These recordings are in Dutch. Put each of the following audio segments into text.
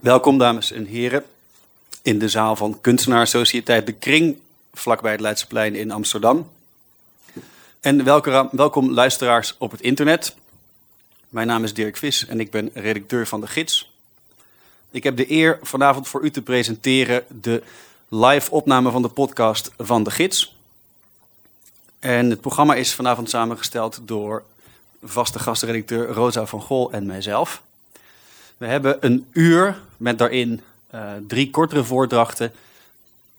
Welkom, dames en heren, in de zaal van Kunstenaarssociëteit De Kring, vlakbij het Leidseplein in Amsterdam. En welkom, luisteraars op het internet. Mijn naam is Dirk Vis en ik ben redacteur van De Gids. Ik heb de eer vanavond voor u te presenteren de live opname van de podcast van De Gids. En het programma is vanavond samengesteld door vaste gastredacteur Rosa van Gol en mijzelf. We hebben een uur met daarin uh, drie kortere voordrachten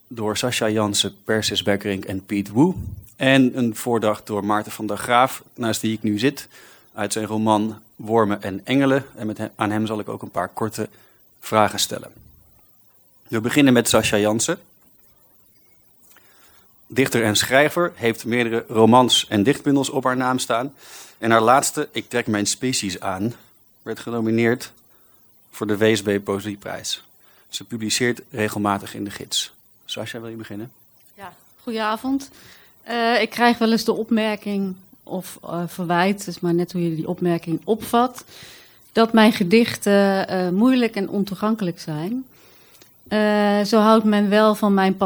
door Sascha Jansen, Persis Bekkering en Piet Woe. En een voordracht door Maarten van der Graaf, naast wie ik nu zit, uit zijn roman Wormen en Engelen. En met aan hem zal ik ook een paar korte vragen stellen. We beginnen met Sascha Jansen. Dichter en schrijver, heeft meerdere romans en dichtbundels op haar naam staan. En haar laatste, Ik trek mijn species aan, werd genomineerd voor de WSB Poëzieprijs. Ze publiceert regelmatig in de gids. Sascha, wil je beginnen? Ja, goedenavond. Uh, ik krijg wel eens de opmerking of uh, verwijt, is maar net hoe je die opmerking opvat, dat mijn gedichten uh, moeilijk en ontoegankelijk zijn. zo houdt men wel van mijn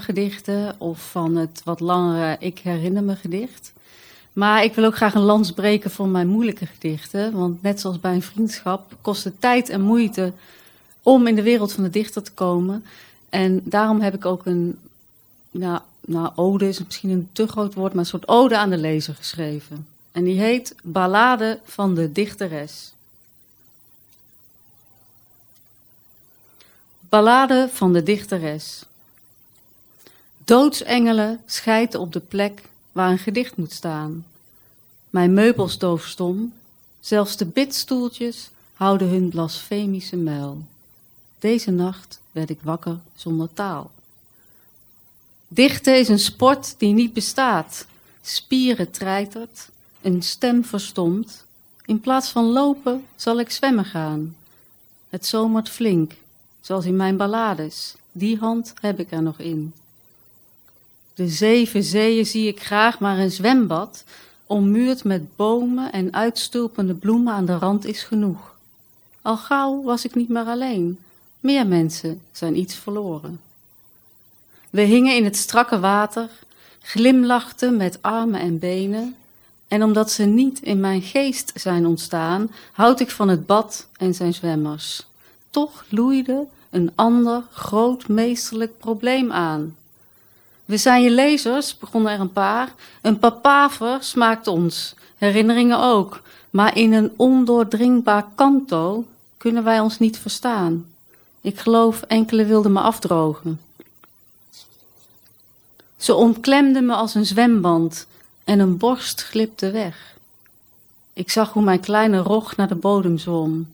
gedichten of van het wat langere Ik herinner me gedicht. Maar ik wil ook graag een lans breken voor mijn moeilijke gedichten. Want net zoals bij een vriendschap kost het tijd en moeite om in de wereld van de dichter te komen. En daarom heb ik ook een, nou, nou ode is misschien een te groot woord, maar een soort ode aan de lezer geschreven. En die heet Ballade van de Dichteres. Ballade van de Dichteres. Doodsengelen scheiden op de plek waar een gedicht moet staan. Mijn meubels doofstom, zelfs de bidstoeltjes houden hun blasfemische muil. Deze nacht werd ik wakker zonder taal. Dichten is een sport die niet bestaat. Spieren treitert, een stem verstomt. In plaats van lopen zal ik zwemmen gaan. Het zomert flink, zoals in mijn ballades. Die hand heb ik er nog in. De zeven zeeën zie ik graag, maar een zwembad, ommuurd met bomen en uitstulpende bloemen aan de rand is genoeg. Al gauw was ik niet meer alleen. Meer mensen zijn iets verloren. We hingen in het strakke water, glimlachten met armen en benen. En omdat ze niet in mijn geest zijn ontstaan, houd ik van het bad en zijn zwemmers. Toch loeide een ander groot meesterlijk probleem aan. We zijn je lezers, begonnen er een paar. Een papaver smaakt ons, herinneringen ook. Maar in een ondoordringbaar kanto kunnen wij ons niet verstaan. Ik geloof enkele wilden me afdrogen. Ze omklemde me als een zwemband en een borst glipte weg. Ik zag hoe mijn kleine rog naar de bodem zwom.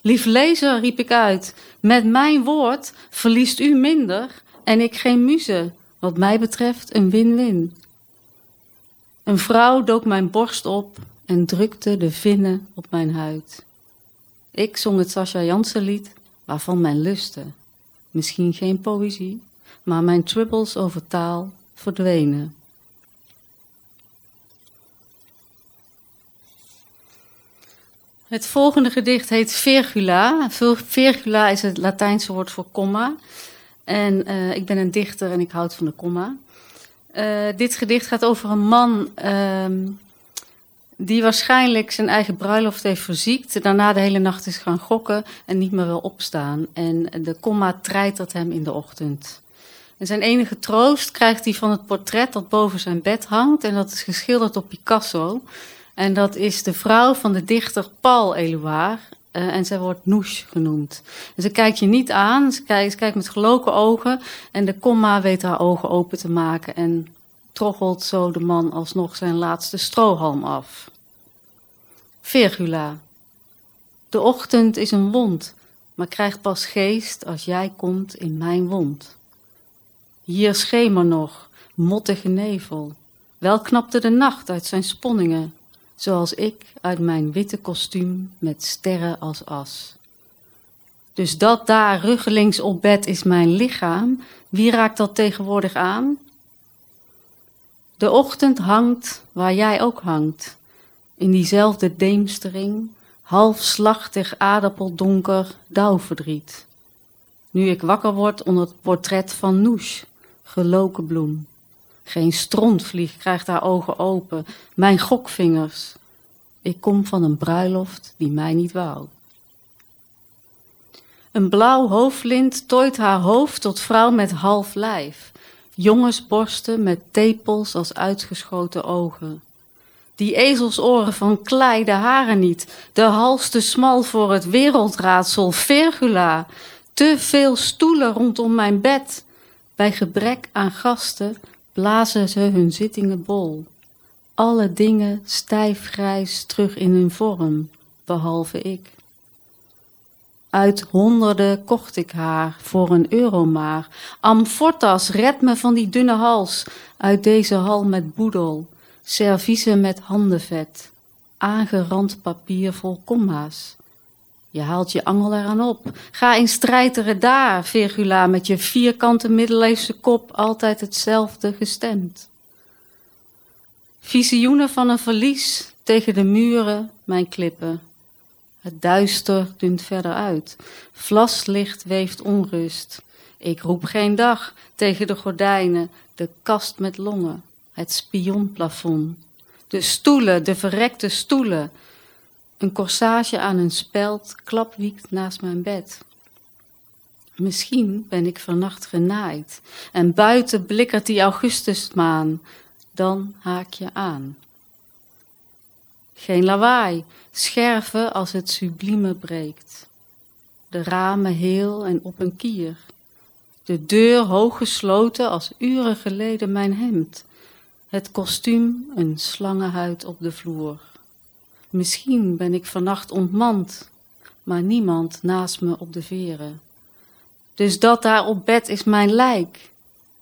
Lief lezer, riep ik uit, met mijn woord verliest u minder en ik geen muze. Wat mij betreft een win-win. Een vrouw dook mijn borst op en drukte de vinnen op mijn huid. Ik zong het Sascha Jansen lied waarvan mijn lusten, misschien geen poëzie, maar mijn troubles over taal verdwenen. Het volgende gedicht heet Virgula. Virgula is het Latijnse woord voor komma. En uh, ik ben een dichter en ik houd van de komma. Uh, dit gedicht gaat over een man uh, die waarschijnlijk zijn eigen bruiloft heeft verziekt. Daarna de hele nacht is gaan gokken en niet meer wil opstaan. En de komma treitert hem in de ochtend. En zijn enige troost krijgt hij van het portret dat boven zijn bed hangt. En dat is geschilderd op Picasso. En dat is de vrouw van de dichter Paul Eluard. Uh, en zij wordt Nouche genoemd. En ze kijkt je niet aan, ze kijkt, ze kijkt met geloken ogen. En de komma weet haar ogen open te maken. En troggelt zo de man alsnog zijn laatste strohalm af. Virgula. De ochtend is een wond, maar krijgt pas geest als jij komt in mijn wond. Hier schemer nog, mottige nevel. Wel knapte de nacht uit zijn sponningen zoals ik uit mijn witte kostuum met sterren als as. Dus dat daar ruggelings op bed is mijn lichaam, wie raakt dat tegenwoordig aan? De ochtend hangt waar jij ook hangt, in diezelfde deemstering, half slachtig aardappeldonker dauwverdriet. Nu ik wakker word onder het portret van Noes, geloken bloem. Geen strontvlieg krijgt haar ogen open, mijn gokvingers. Ik kom van een bruiloft die mij niet wou. Een blauw hoofdlint tooit haar hoofd tot vrouw met half lijf. Jongensborsten met tepels als uitgeschoten ogen. Die ezelsoren van klei, de haren niet. De hals te smal voor het wereldraadsel, Virgula. Te veel stoelen rondom mijn bed. Bij gebrek aan gasten blazen ze hun zittingen bol. Alle dingen stijf grijs terug in hun vorm, behalve ik. Uit honderden kocht ik haar voor een euro maar. Amfortas, red me van die dunne hals. Uit deze hal met boedel. Serviezen met handenvet. Aangerand papier vol komma's. Je haalt je angel eraan op. Ga in strijderen daar, Virgula, met je vierkante middeleeuwse kop altijd hetzelfde gestemd. Visioenen van een verlies tegen de muren, mijn klippen. Het duister dunt verder uit. Vlaslicht weeft onrust. Ik roep geen dag tegen de gordijnen, de kast met longen, het spionplafond. De stoelen, de verrekte stoelen. Een corsage aan een speld klapwiekt naast mijn bed. Misschien ben ik vannacht genaaid en buiten blikkert die augustusmaan. Dan haak je aan. Geen lawaai, scherven als het sublieme breekt. De ramen heel en op een kier. De deur hoog gesloten als uren geleden mijn hemd. Het kostuum een slangenhuid op de vloer. Misschien ben ik vannacht ontmand, maar niemand naast me op de veren. Dus dat daar op bed is mijn lijk.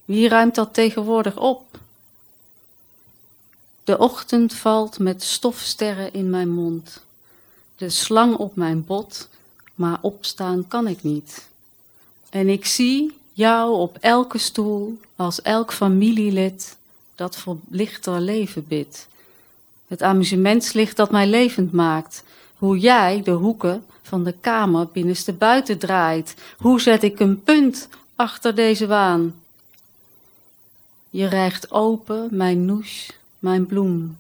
Wie ruimt dat tegenwoordig op? De ochtend valt met stofsterren in mijn mond. De slang op mijn bot, maar opstaan kan ik niet. En ik zie jou op elke stoel, als elk familielid dat voor lichter leven bidt. Het amusementslicht dat mij levend maakt. Hoe jij de hoeken van de kamer binnenste buiten draait. Hoe zet ik een punt achter deze waan? Je rijgt open mijn noes mijn bloem.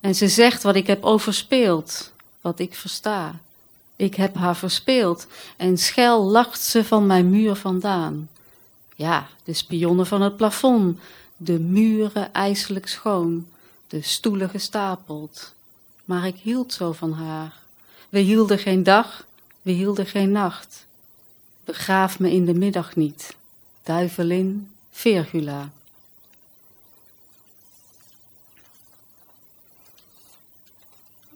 En ze zegt wat ik heb overspeeld, wat ik versta. Ik heb haar verspeeld en schel lacht ze van mijn muur vandaan. Ja, de spionnen van het plafond, de muren ijselijk schoon, de stoelen gestapeld. Maar ik hield zo van haar. We hielden geen dag, we hielden geen nacht. Begraaf me in de middag niet, duivelin Virgula.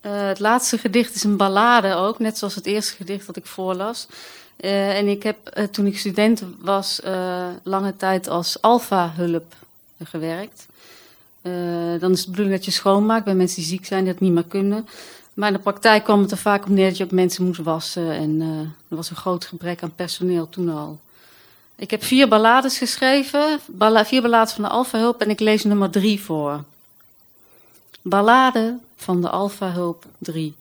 Uh, het laatste gedicht is een ballade ook, net zoals het eerste gedicht dat ik voorlas. Uh, en ik heb uh, toen ik student was lange tijd als alfa-hulp gewerkt. Dan is het bedoeling dat je schoonmaakt bij mensen die ziek zijn, die het niet meer kunnen. Maar in de praktijk kwam het er vaak op neer dat je ook mensen moest wassen. En er was een groot gebrek aan personeel toen al. Ik heb vier ballades geschreven, vier ballades van de alfa-hulp en ik lees nummer drie voor. Ballade van de Alpha Hulp 3.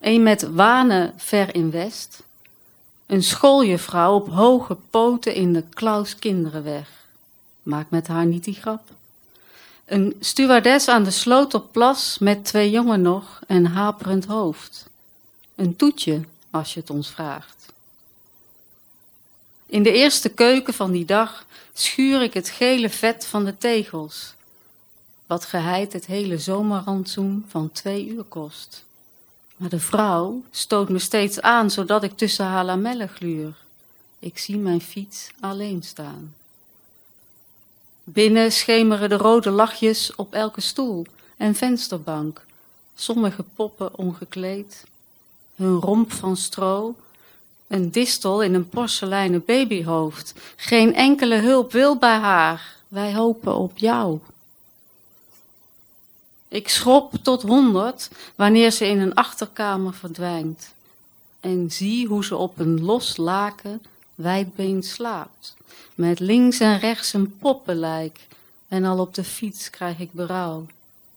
Een met wanen ver in West. Een schooljuffrouw op hoge poten in de Klaus Kinderenweg. Maak met haar niet die grap. Een stewardess aan de Sloterplas met twee jongen nog en haperend hoofd. Een toetje, als je het ons vraagt. In de eerste keuken van die dag schuur ik het gele vet van de tegels wat geheid het hele zomerrantsoen van twee uur kost. Maar de vrouw stoot me steeds aan, zodat ik tussen haar lamellen gluur. Ik zie mijn fiets alleen staan. Binnen schemeren de rode lachjes op elke stoel en vensterbank, sommige poppen ongekleed, hun romp van stro, een distel in een porseleinen babyhoofd. Geen enkele hulp wil bij haar, wij hopen op jou. Ik schrop tot honderd wanneer ze in een achterkamer verdwijnt. En zie hoe ze op een los laken wijdbeen slaapt. Met links en rechts een poppenlijk. En al op de fiets krijg ik berouw.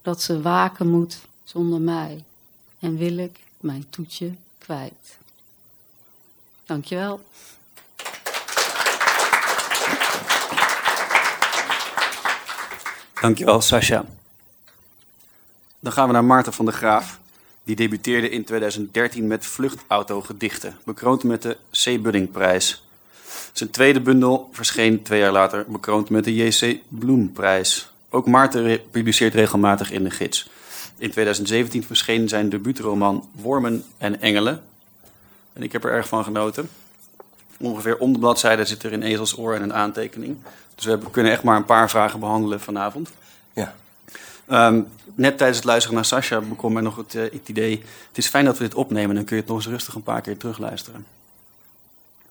Dat ze waken moet zonder mij. En wil ik mijn toetje kwijt. Dankjewel. Dankjewel, Sascha. Dan gaan we naar Maarten van der Graaf. Die debuteerde in 2013 met Vluchtautogedichten, bekroond met de C. Buddingprijs. Zijn tweede bundel verscheen twee jaar later, bekroond met de J.C. Bloemprijs. Ook Maarten publiceert regelmatig in de gids. In 2017 verscheen zijn debuutroman Wormen en Engelen. En ik heb er erg van genoten. Ongeveer om de bladzijde zit er een ezelsoor en een aantekening. Dus we kunnen echt maar een paar vragen behandelen vanavond. Ja. Ehm, net tijdens het luisteren naar Sascha bekwam mij nog het, eh, het idee... het is fijn dat we dit opnemen, dan kun je het nog eens rustig een paar keer terugluisteren.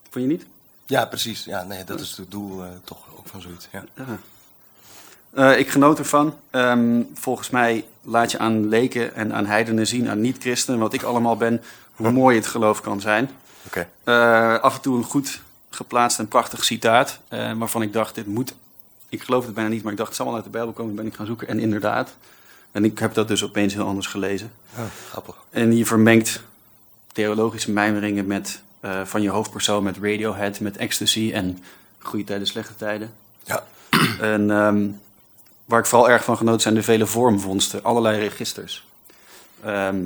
Vond je niet? Ja, precies. Ja, nee, dat is het doel eh, toch ook van zoiets. Ja. Eh, ik genoot ervan. Ehm, volgens mij laat je aan leken en aan heidenen zien, aan niet-christenen, wat ik allemaal ben, hoe mooi het geloof kan zijn. Eh, af en toe een goed geplaatst en prachtig citaat, waarvan ik dacht, dit moet... Ik geloof het bijna niet, maar ik dacht, het zal wel uit de Bijbel komen, ben ik gaan zoeken. En inderdaad. En ik heb dat dus opeens heel anders gelezen. Oh, grappig. En je vermengt theologische mijmeringen met, eh, van je hoofdpersoon met Radiohead, met ecstasy en goede tijden, slechte tijden. Ja. En ehm, waar ik vooral erg van genoten zijn de vele vormvondsten, allerlei registers. Ehm,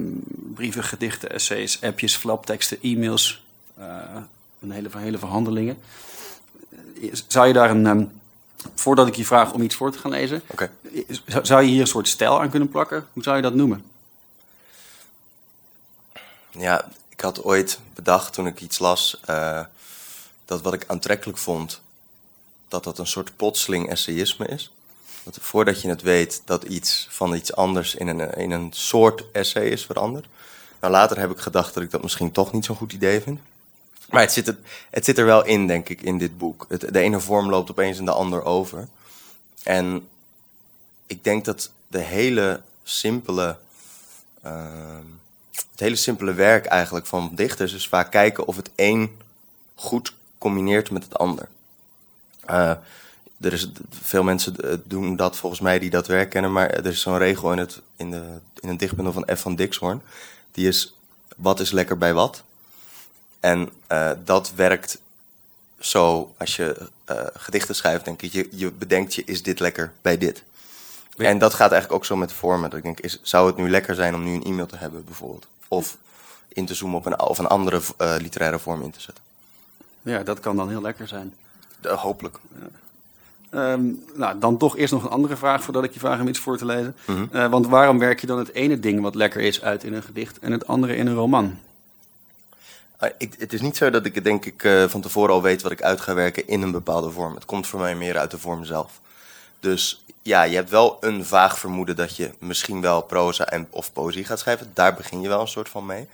brieven, gedichten, essays, appjes, flapteksten, e-mails, eh, een hele, hele verhandelingen. Zou je daar een, ehm, voordat ik je vraag om iets voor te gaan lezen, zou je hier een soort stijl aan kunnen plakken? Hoe zou je dat noemen? Ja, ik had ooit bedacht toen ik iets las eh, dat wat ik aantrekkelijk vond, dat dat een soort plotseling essayisme is. Dat voordat je het weet dat iets van iets anders in een, in een soort essay is veranderd. Nou, later heb ik gedacht dat ik dat misschien toch niet zo'n goed idee vind. Maar het zit, er, het zit er wel in, denk ik, in dit boek. Het, de ene vorm loopt opeens in de ander over. En ik denk dat de hele simpele ehm, het hele simpele werk eigenlijk van dichters is vaak kijken of het een goed combineert met het ander. Eh, er is, veel mensen eh, doen dat volgens mij die dat werk kennen, maar er is zo'n regel in, het, in, de, in een dichtbundel van F. van Dixhoorn. Die is, wat is lekker bij wat? En eh, dat werkt zo, als je gedichten schrijft, denk ik, je, je bedenkt je, is dit lekker bij dit? Ja. En dat gaat eigenlijk ook zo met vormen. Dat ik denk, is, zou het nu lekker zijn om nu een e-mail te hebben, bijvoorbeeld? Of in te zoomen op een, of een andere eh, literaire vorm in te zetten. Ja, dat kan dan heel lekker zijn. Hopelijk. Ehm, nou, dan toch eerst nog een andere vraag voordat ik je vraag om iets voor te lezen. Mhm. Eh, want waarom werk je dan het ene ding wat lekker is uit in een gedicht en het andere in een roman? Ah, ik, het is niet zo dat ik denk ik eh, van tevoren al weet wat ik uit ga werken in een bepaalde vorm. Het komt voor mij meer uit de vorm zelf. Dus ja, je hebt wel een vaag vermoeden dat je misschien wel proza en, of poëzie gaat schrijven. Daar begin je wel een soort van mee.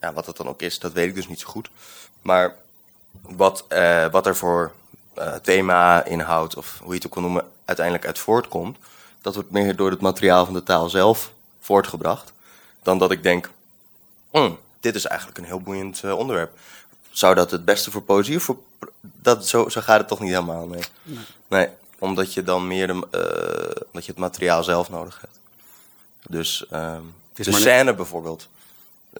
Ja, wat dat dan ook is, dat weet ik dus niet zo goed. Maar wat, eh, wat er voor eh, thema, inhoud of hoe je het ook wil noemen, uiteindelijk uit voortkomt, dat wordt meer door het materiaal van de taal zelf voortgebracht. Dan dat ik denk, "Hmm, dit is eigenlijk een heel boeiend eh, onderwerp. Zou dat het beste voor poëzie of voor... Dat, zo, zo gaat het toch niet helemaal, nee. Nee, omdat je dan meer de, eh, dat je het materiaal zelf nodig hebt. Dus is de scène bijvoorbeeld,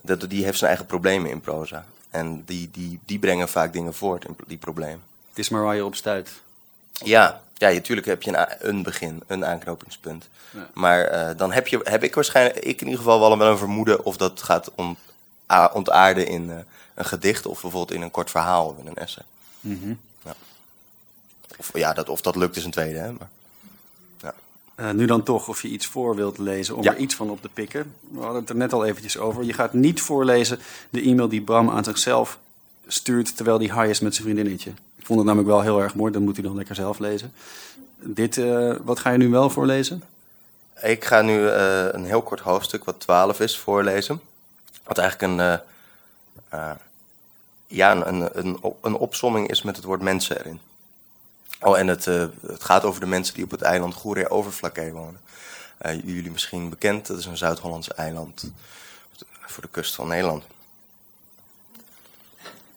dat, die heeft zijn eigen problemen in proza. En die, die, die brengen vaak dingen voort, in die problemen. Het is maar waar je op stuit. Ja, ja, natuurlijk heb je een, een begin, een aanknopingspunt. Ja. Maar eh, dan heb, je, heb ik waarschijnlijk, ik in ieder geval wel, wel een vermoeden of dat gaat a- ontaarden in eh, een gedicht of bijvoorbeeld in een kort verhaal of in een essay. Of, ja, dat, of dat lukt is een tweede, hè. Maar, Eh, nu dan toch, of je iets voor wilt lezen om Ja. er iets van op te pikken. We hadden het er net al eventjes over. Je gaat niet voorlezen de e-mail die Bram aan zichzelf stuurt terwijl hij high is met zijn vriendinnetje. Ik vond het namelijk wel heel erg mooi, dat moet hij dan lekker zelf lezen. Dit, eh, wat ga je nu wel voorlezen? Ik ga nu eh, een heel kort hoofdstuk, wat 12 is, voorlezen. Wat eigenlijk een, eh, ja, een, een, een opsomming is met het woord mensen erin. Oh, en het, eh, het gaat over de mensen die op het eiland Goeree Overflakkee wonen. Eh, jullie misschien bekend, dat is een Zuid-Hollandse eiland voor de kust van Nederland.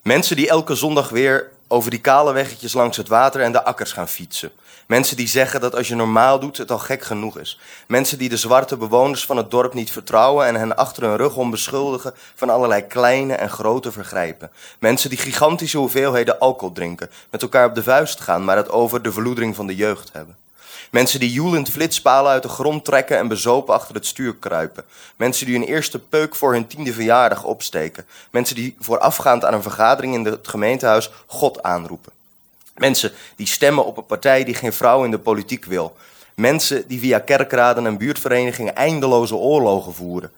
Mensen die elke zondag weer over die kale weggetjes langs het water en de akkers gaan fietsen. Mensen die zeggen dat als je normaal doet het al gek genoeg is. Mensen die de zwarte bewoners van het dorp niet vertrouwen en hen achter hun rug om beschuldigen van allerlei kleine en grote vergrijpen. Mensen die gigantische hoeveelheden alcohol drinken, met elkaar op de vuist gaan, maar het over de verloedering van de jeugd hebben. Mensen die joelend flitspalen uit de grond trekken en bezopen achter het stuur kruipen. Mensen die hun eerste peuk voor hun tiende verjaardag opsteken. Mensen die voorafgaand aan een vergadering in het gemeentehuis God aanroepen. Mensen die stemmen op een partij die geen vrouw in de politiek wil. Mensen die via kerkraden en buurtverenigingen eindeloze oorlogen voeren.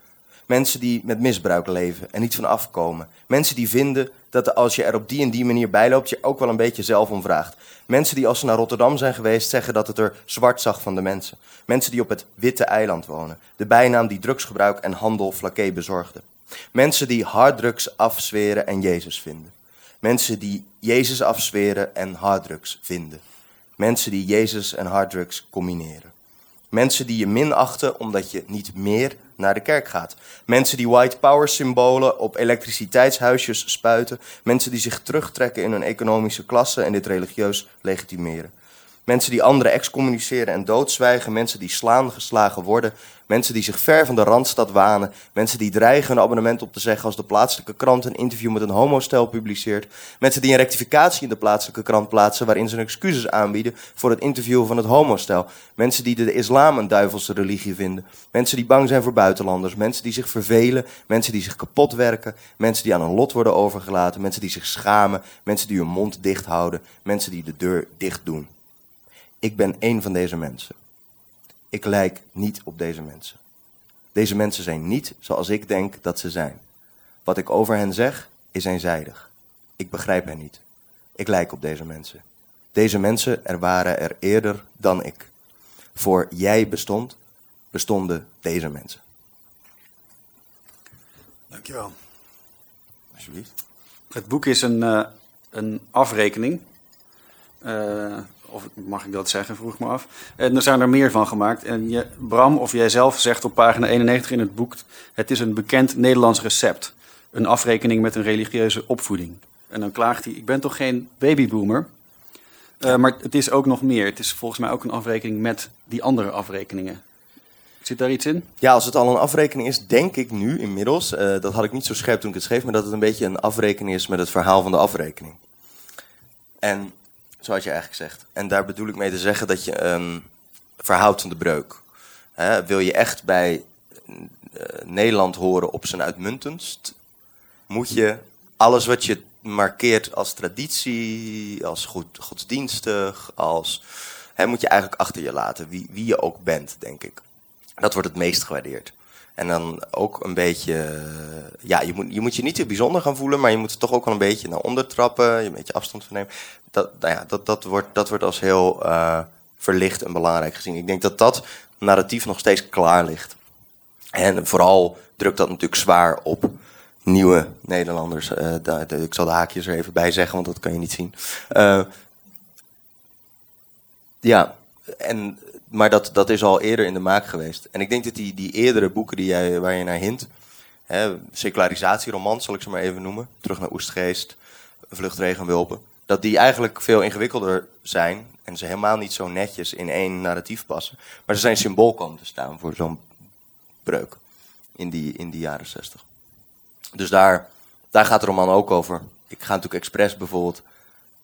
Mensen die met misbruik leven en niet van afkomen. Mensen die vinden dat als je er op die en die manier bij loopt, je ook wel een beetje zelf om vraagt. Mensen die als ze naar Rotterdam zijn geweest, zeggen dat het er zwart zag van de mensen. Mensen die op het Witte Eiland wonen. De bijnaam die drugsgebruik en handel flaké bezorgde. Mensen die harddrugs afzweren en Jezus vinden. Mensen die Jezus afzweren en harddrugs vinden. Mensen die Jezus en harddrugs combineren. Mensen die je minachten omdat je niet meer naar de kerk gaat. Mensen die white power symbolen op elektriciteitshuisjes spuiten. Mensen die zich terugtrekken in hun economische klasse en dit religieus legitimeren. Mensen die anderen excommuniceren en doodzwijgen. Mensen die slaan, geslagen worden. Mensen die zich ver van de randstad wanen. Mensen die dreigen een abonnement op te zeggen als de plaatselijke krant een interview met een homostel publiceert. Mensen die een rectificatie in de plaatselijke krant plaatsen waarin ze excuses aanbieden voor het interview van het homostel. Mensen die de islam een duivelse religie vinden. Mensen die bang zijn voor buitenlanders. Mensen die zich vervelen. Mensen die zich kapot werken. Mensen die aan een lot worden overgelaten. Mensen die zich schamen. Mensen die hun mond dicht houden. Mensen die de deur dicht doen. Ik ben één van deze mensen. Ik lijk niet op deze mensen. Deze mensen zijn niet zoals ik denk dat ze zijn. Wat ik over hen zeg, is eenzijdig. Ik begrijp hen niet. Ik lijk op deze mensen. Deze mensen er waren er eerder dan ik. Voor jij bestond, bestonden deze mensen. Dankjewel. Alsjeblieft. Het boek is een, uh, een afrekening. Uh, of mag ik dat zeggen, vroeg me af. En er zijn er meer van gemaakt. En Bram, of jij zelf zegt op pagina 91 in het boek... het is een bekend Nederlands recept. Een afrekening met een religieuze opvoeding. En dan klaagt hij, ik ben toch geen babyboomer? Uh, maar het is ook nog meer. Het is volgens mij ook een afrekening met die andere afrekeningen. Zit daar iets in? Ja, als het al een afrekening is, denk ik nu inmiddels... Uh, dat had ik niet zo scherp toen ik het schreef... maar dat het een beetje een afrekening is met het verhaal van de afrekening. En zoals je eigenlijk zegt. En daar bedoel ik mee te zeggen dat je een verhoudt van de breuk. Wil je echt bij uh, Nederland horen op zijn uitmuntendst, moet je alles wat je markeert als traditie, als goed, godsdienstig, als, moet je eigenlijk achter je laten, wie, wie je ook bent, denk ik. Dat wordt het meest gewaardeerd. En dan ook een beetje, ja, je moet, je moet je niet te bijzonder gaan voelen, maar je moet toch ook wel een beetje naar onder trappen, een beetje afstand van nemen. Dat, nou ja, dat, dat, wordt, dat wordt als heel uh, verlicht en belangrijk gezien. Ik denk dat dat narratief nog steeds klaar ligt. En vooral drukt dat natuurlijk zwaar op nieuwe Nederlanders. De, de, ik zal de haakjes er even bij zeggen, want dat kan je niet zien. Uh, ja, en maar dat, dat is al eerder in de maak geweest. En ik denk dat die, die eerdere boeken die jij, waar je naar hint, hè, secularisatieromans zal ik ze maar even noemen, Terug naar Oestgeest, Vluchtregenwulpen, dat die eigenlijk veel ingewikkelder zijn en ze helemaal niet zo netjes in één narratief passen. Maar ze zijn symbool komen te staan voor zo'n breuk in die, in die jaren zestig. Dus daar, daar gaat de roman ook over. Ik ga natuurlijk expres bijvoorbeeld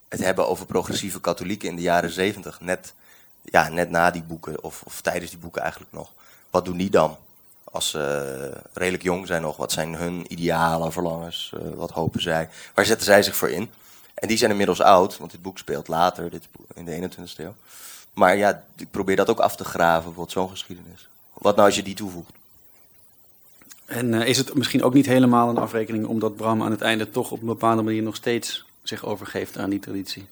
het hebben over progressieve katholieken in de jaren zeventig. Net ja, net na die boeken, of, of tijdens die boeken eigenlijk nog. Wat doen die dan? Als ze redelijk jong zijn nog, wat zijn hun idealen, verlangens, uh, wat hopen zij? Waar zetten zij zich voor in? En die zijn inmiddels oud, want dit boek speelt later, dit, in de 21ste eeuw. Maar ja, ik probeer dat ook af te graven, wat zo'n geschiedenis. Wat nou als je die toevoegt? En uh, is het misschien ook niet helemaal een afrekening omdat Bram aan het einde toch op een bepaalde manier nog steeds zich overgeeft aan die traditie?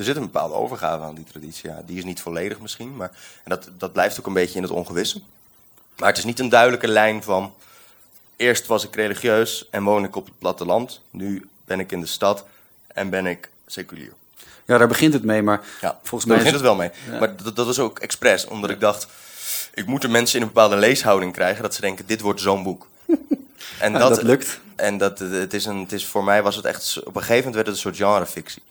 er zit een bepaalde overgave aan die traditie. Ja. Die is niet volledig misschien, maar en dat, dat blijft ook een beetje in het ongewisse. Maar het is niet een duidelijke lijn van... Eerst was ik religieus en woon ik op het platteland. Nu ben ik in de stad en ben ik seculier. Ja, daar begint het mee, maar ja, volgens mij... begint het wel mee. Ja. Maar dat, dat was ook expres, omdat ik dacht... Ik moet de mensen in een bepaalde leeshouding krijgen... dat ze denken, dit wordt zo'n boek. en dat, dat, lukt. En dat, het is een, het is, voor mij was het echt... Op een gegeven moment werd het een soort genrefictie.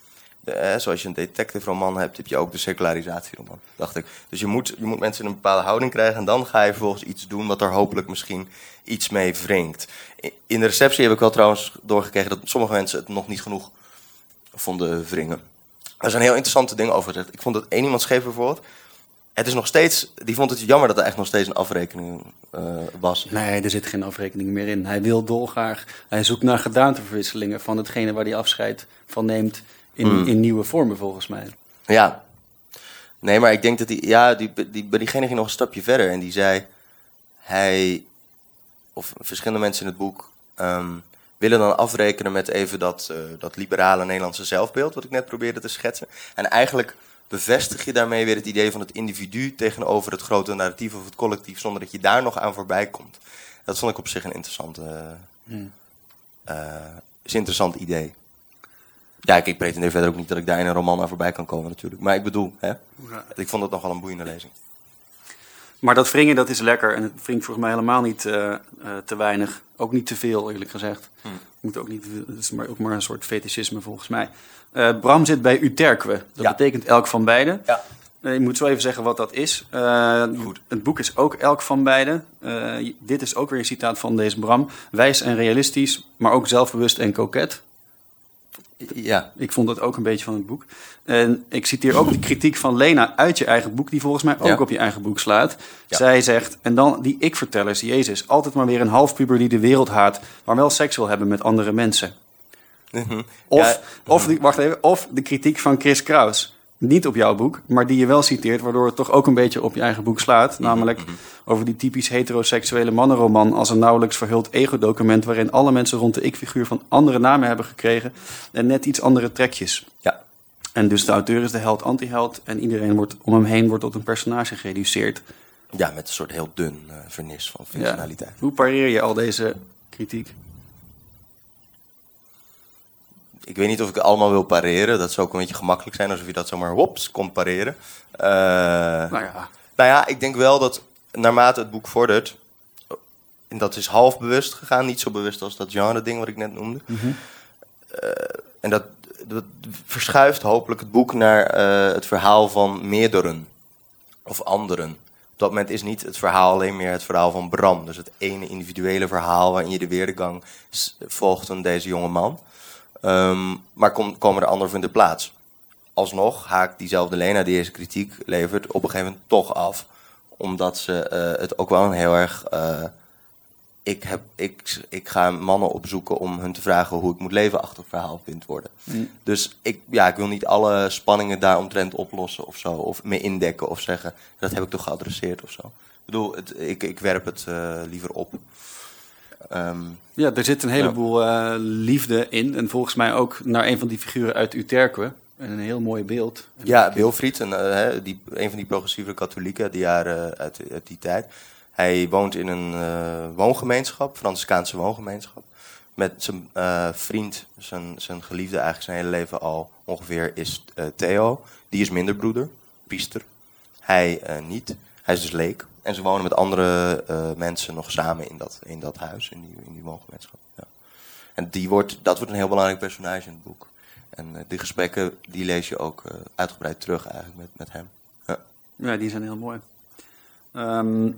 eh, zoals je een detective roman hebt, heb je ook de secularisatieroman, dacht ik. Dus je moet, je moet mensen in een bepaalde houding krijgen en dan ga je vervolgens iets doen wat er hopelijk misschien iets mee wringt. In de receptie heb ik wel trouwens doorgekregen dat sommige mensen het nog niet genoeg vonden wringen. Er zijn heel interessante dingen over gezegd. Ik vond dat één iemand schreef bijvoorbeeld. Het is nog steeds, die vond het jammer dat er echt nog steeds een afrekening eh, was. Nee, er zit geen afrekening meer in. Hij wil dolgraag. Hij zoekt naar gedaanteverwisselingen van hetgene waar hij afscheid van neemt in, Hmm. in nieuwe vormen, volgens mij. Ja. Nee, maar ik denk dat die, ja, die, die, bij diegene ging nog een stapje verder. En die zei, hij, of verschillende mensen in het boek, ehm, willen dan afrekenen met even dat, eh, dat liberale Nederlandse zelfbeeld, wat ik net probeerde te schetsen. En eigenlijk bevestig je daarmee weer het idee van het individu tegenover het grote narratief of het collectief, zonder dat je daar nog aan voorbij komt. Dat vond ik op zich een interessant, Hmm. eh, is een interessant idee. Ja, ik, ik pretendeer verder ook niet dat ik daar in een roman aan voorbij kan komen natuurlijk. Maar ik bedoel, hè, ik vond het nogal een boeiende lezing. Maar dat wringen, dat is lekker. En het wringt volgens mij helemaal niet eh, eh, te weinig. Ook niet te veel, eerlijk gezegd. Hmm. Moet ook niet, het is maar, ook maar een soort fetischisme, volgens mij. Eh, Bram zit bij Uterque. Dat Ja. betekent elk van beiden. Ja. Je moet zo even zeggen wat dat is. Goed. Het boek is ook elk van beiden. Dit is ook weer een citaat van deze Bram. Wijs en realistisch, maar ook zelfbewust en koket. Ja, Ik vond dat ook een beetje van het boek. En ik citeer ook de kritiek van Lena uit je eigen boek, die volgens mij ook Ja. op je eigen boek slaat. Ja. Zij zegt, en dan die ik-vertellers, Jezus, altijd maar weer een halfpuber die de wereld haat, maar wel seks wil hebben met andere mensen. Mhm. Of, Ja. of, die, wacht even, of de kritiek van Chris Kraus. Niet op jouw boek, maar die je wel citeert, waardoor het toch ook een beetje op je eigen boek slaat. Namelijk over die typisch heteroseksuele mannenroman als een nauwelijks verhuld ego-document waarin alle mensen rond de ik-figuur van andere namen hebben gekregen en net iets andere trekjes. ja. En dus de auteur is de held anti-held en iedereen wordt om hem heen wordt tot een personage gereduceerd. ja, met een soort heel dun eh, vernis van functionaliteit. Hoe pareer je al deze kritiek? Ik weet niet of ik het allemaal wil pareren. Dat zou ook een beetje gemakkelijk zijn, alsof je dat zomaar wops kon pareren. Eh, Nou ja, Nou ja, ik denk wel dat naarmate het boek vordert, en dat is half bewust gegaan, niet zo bewust als dat genre-ding wat ik net noemde. Eh, en dat, dat verschuift hopelijk het boek naar eh, het verhaal van meerderen of anderen. Op dat moment is niet het verhaal alleen meer het verhaal van Bram. Dus het ene individuele verhaal waarin je de weergang volgt van deze jonge man. Ehm, maar kom, komen er anderen in de plaats. Alsnog haakt diezelfde Lena die deze kritiek levert op een gegeven moment toch af. Omdat ze eh, het ook wel een heel erg... eh, ik, heb, ik, ik ga mannen opzoeken om hun te vragen hoe ik moet leven achter verhaal vindt worden. Dus ik, ja, ik wil niet alle spanningen daaromtrent oplossen of zo. Of me indekken of zeggen, dat heb ik toch geadresseerd of zo. Ik bedoel, het, ik, ik werp het eh, liever op. Ehm, ja er zit een heleboel eh, liefde in. En volgens mij ook naar een van die figuren uit Uterque. En een heel mooi beeld. Ja, Wilfried, een, eh, die, een van die progressieve katholieken uit die jaren uit, uit die tijd. Hij woont in een eh, woongemeenschap, Franciscaanse woongemeenschap. Met zijn eh, vriend, zijn, zijn geliefde eigenlijk zijn hele leven al ongeveer, is eh, Theo. Die is minderbroeder, priester. Hij eh, niet. Hij is dus leek. En ze wonen met andere eh, mensen nog samen in dat, in dat huis, in die, in die woongemeenschap. Ja. En die wordt, dat wordt een heel belangrijk personage in het boek. En eh, die gesprekken die lees je ook eh, uitgebreid terug eigenlijk met, met hem. Ja. Ja, die zijn heel mooi. Ehm,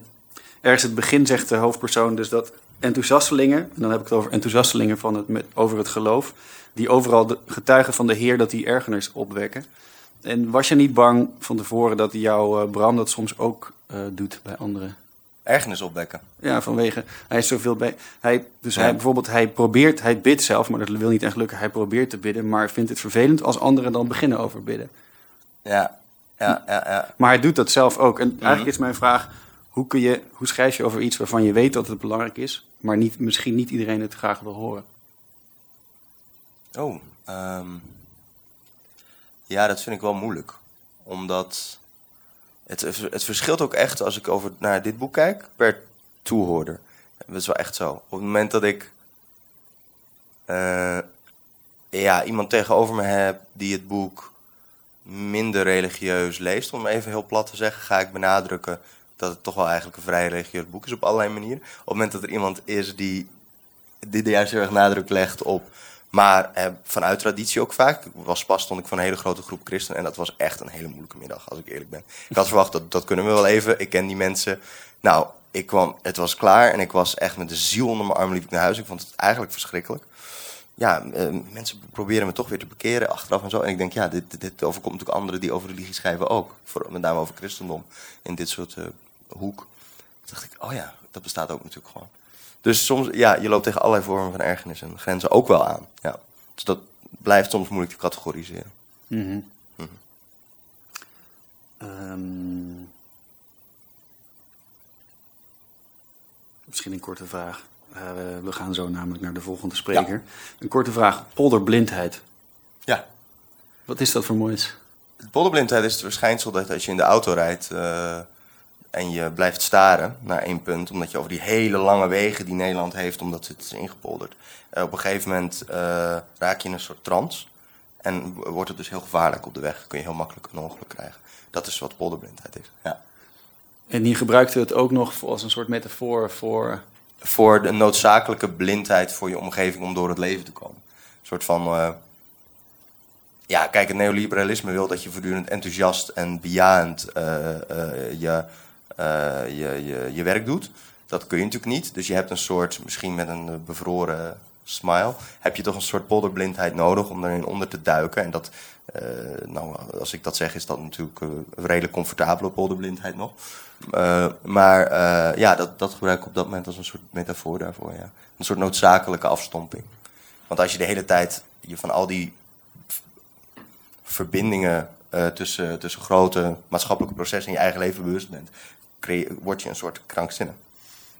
ergens het begin zegt de hoofdpersoon dus dat enthousiastelingen, en dan heb ik het over enthousiastelingen van het, met, over het geloof, die overal de, getuigen van de Heer dat die ergernis opwekken. En was je niet bang van tevoren dat jouw eh, Bram dat soms ook eh, doet bij anderen? Ergernis opwekken. Ja, vanwege hij is zoveel bij. Hij, dus Ja. hij bijvoorbeeld, hij probeert, hij bidt zelf, maar dat wil niet echt lukken. Hij probeert te bidden, maar vindt het vervelend als anderen dan beginnen over bidden. Ja, ja, ja, ja. Maar hij doet dat zelf ook. En Mhm. eigenlijk is mijn vraag: hoe, kun je, hoe schrijf je over iets waarvan je weet dat het belangrijk is, maar niet, misschien niet iedereen het graag wil horen? Oh, ehm, ja, dat vind ik wel moeilijk. Omdat het, het verschilt ook echt als ik over naar dit boek kijk per toehoorder. Dat is wel echt zo. Op het moment dat ik eh, ja, iemand tegenover me heb die het boek minder religieus leest, om even heel plat te zeggen, ga ik benadrukken dat het toch wel eigenlijk een vrij religieus boek is op allerlei manieren. Op het moment dat er iemand is die, die juist heel erg nadruk legt op Maar eh, vanuit traditie ook vaak. Ik was pas stond ik voor een hele grote groep christenen. En dat was echt een hele moeilijke middag, als ik eerlijk ben. Ik had verwacht, dat, dat kunnen we wel even. Ik ken die mensen. Nou, ik kwam, het was klaar. En ik was echt met de ziel onder mijn arm liep ik naar huis. Ik vond het eigenlijk verschrikkelijk. Ja, eh, mensen proberen me toch weer te bekeren achteraf en zo. En ik denk, ja, dit, dit overkomt natuurlijk anderen die over religie schrijven ook. Voor, met name over christendom. In dit soort uh, hoek. Toen dacht ik, oh ja, dat bestaat ook natuurlijk gewoon. Dus soms, ja, je loopt tegen allerlei vormen van ergernis en grenzen ook wel aan. Ja. Dus dat blijft soms moeilijk te categoriseren. Mhm. Mhm. Ehm, misschien een korte vraag. Uh, we gaan zo namelijk naar de volgende spreker. Een korte vraag. Polderblindheid. Ja. Wat is dat voor moois? Polderblindheid is het verschijnsel dat als je in de auto rijdt... Uh, en je blijft staren naar één punt, omdat je over die hele lange wegen die Nederland heeft, omdat het is ingepolderd. Uh, op een gegeven moment uh, raak je in een soort trance en wordt het dus heel gevaarlijk op de weg. Kun je heel makkelijk een ongeluk krijgen. Dat is wat polderblindheid is. Ja. En die gebruikte het ook nog als een soort metafoor voor. Voor de noodzakelijke blindheid voor je omgeving om door het leven te komen. Een soort van. Uh, ja, kijk, het neoliberalisme wil dat je voortdurend enthousiast en bejaand je je, je, je werk doet. Dat kun je natuurlijk niet. Dus je hebt een soort, misschien met een eh, bevroren smile, heb je toch een soort polderblindheid nodig om erin onder te duiken. En dat, uh, nou, als ik dat zeg, is dat natuurlijk een redelijk comfortabele polderblindheid nog. Maar ja, dat, dat gebruik ik op dat moment als een soort metafoor daarvoor. Ja. Een soort noodzakelijke afstomping. Want als je de hele tijd je van al die verbindingen tussen, tussen grote maatschappelijke processen in je eigen leven bewust bent, word je een soort krankzinnig.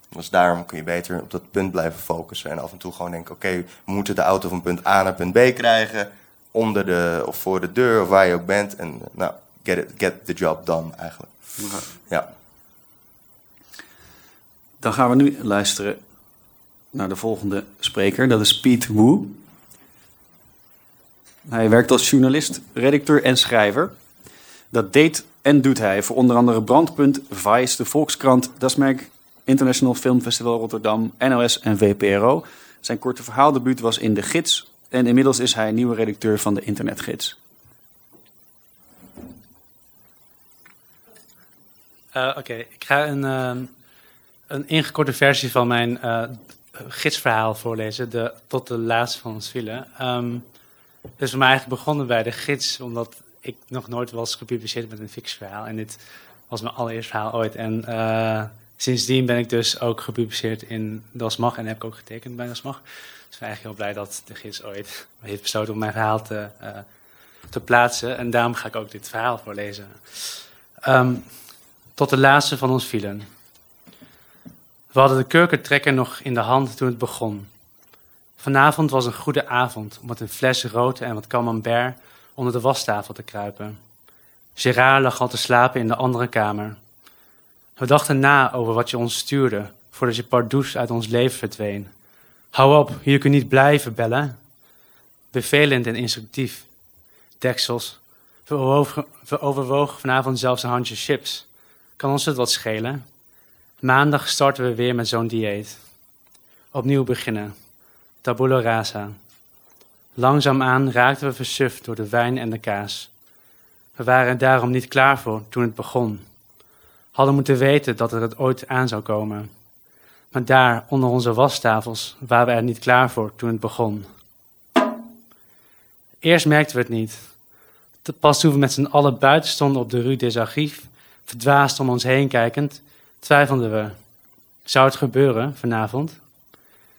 Dus daarom kun je beter op dat punt blijven focussen. En af en toe gewoon denken: oké, we moeten de auto van punt A naar punt B krijgen. Onder de, of voor de deur, of waar je ook bent. En nou, get, it, get the job done eigenlijk. Ja. Dan gaan we nu luisteren naar de volgende spreker. Dat is Pete Wu. Hij werkt als journalist, redacteur en schrijver. Dat deed en doet hij voor onder andere Brandpunt, Vice, de Volkskrant, Dasmerk, International Film Festival Rotterdam, NOS en VPRO. Zijn korte verhaaldebuut was in De Gids en inmiddels is hij nieuwe redacteur van de Internetgids. Uh, Oké, ik ga een, uh, een ingekorte versie van mijn uh, gidsverhaal voorlezen, tot de laatste van ons file. Um, is voor mij eigenlijk begonnen bij de gids, omdat ik nog nooit was gepubliceerd met een fix verhaal. En dit was mijn allereerste verhaal ooit. En uh, sindsdien ben ik dus ook gepubliceerd in Dasmag en heb ik ook getekend bij Dasmag. Dus ik ben eigenlijk heel blij dat de gids ooit heeft besloten om mijn verhaal te, uh, te plaatsen. En daarom ga ik ook dit verhaal voorlezen. Um, tot de laatste van ons vielen. We hadden de kurkentrekker nog in de hand toen het begon. Vanavond was een goede avond om met een fles rood en wat camembert onder de wastafel te kruipen. Gerard lag al te slapen in de andere kamer. We dachten na over wat je ons stuurde, voordat je pardoes uit ons leven verdween. Hou op, hier kun je niet blijven bellen. Bevelend en instructief. Deksels. We, over, we overwogen vanavond zelfs een handje chips. Kan ons het wat schelen? Maandag starten we weer met zo'n dieet. Opnieuw beginnen. Tabula rasa. Langzaamaan raakten we versuft door de wijn en de kaas. We waren daarom niet klaar voor toen het begon. Hadden moeten weten dat er het ooit aan zou komen. Maar daar, onder onze wastafels, waren we er niet klaar voor toen het begon. Eerst merkten we het niet. Pas toen we met z'n allen buiten stonden op de Rue des Archives, verdwaasd om ons heen kijkend, twijfelden we. Zou het gebeuren vanavond?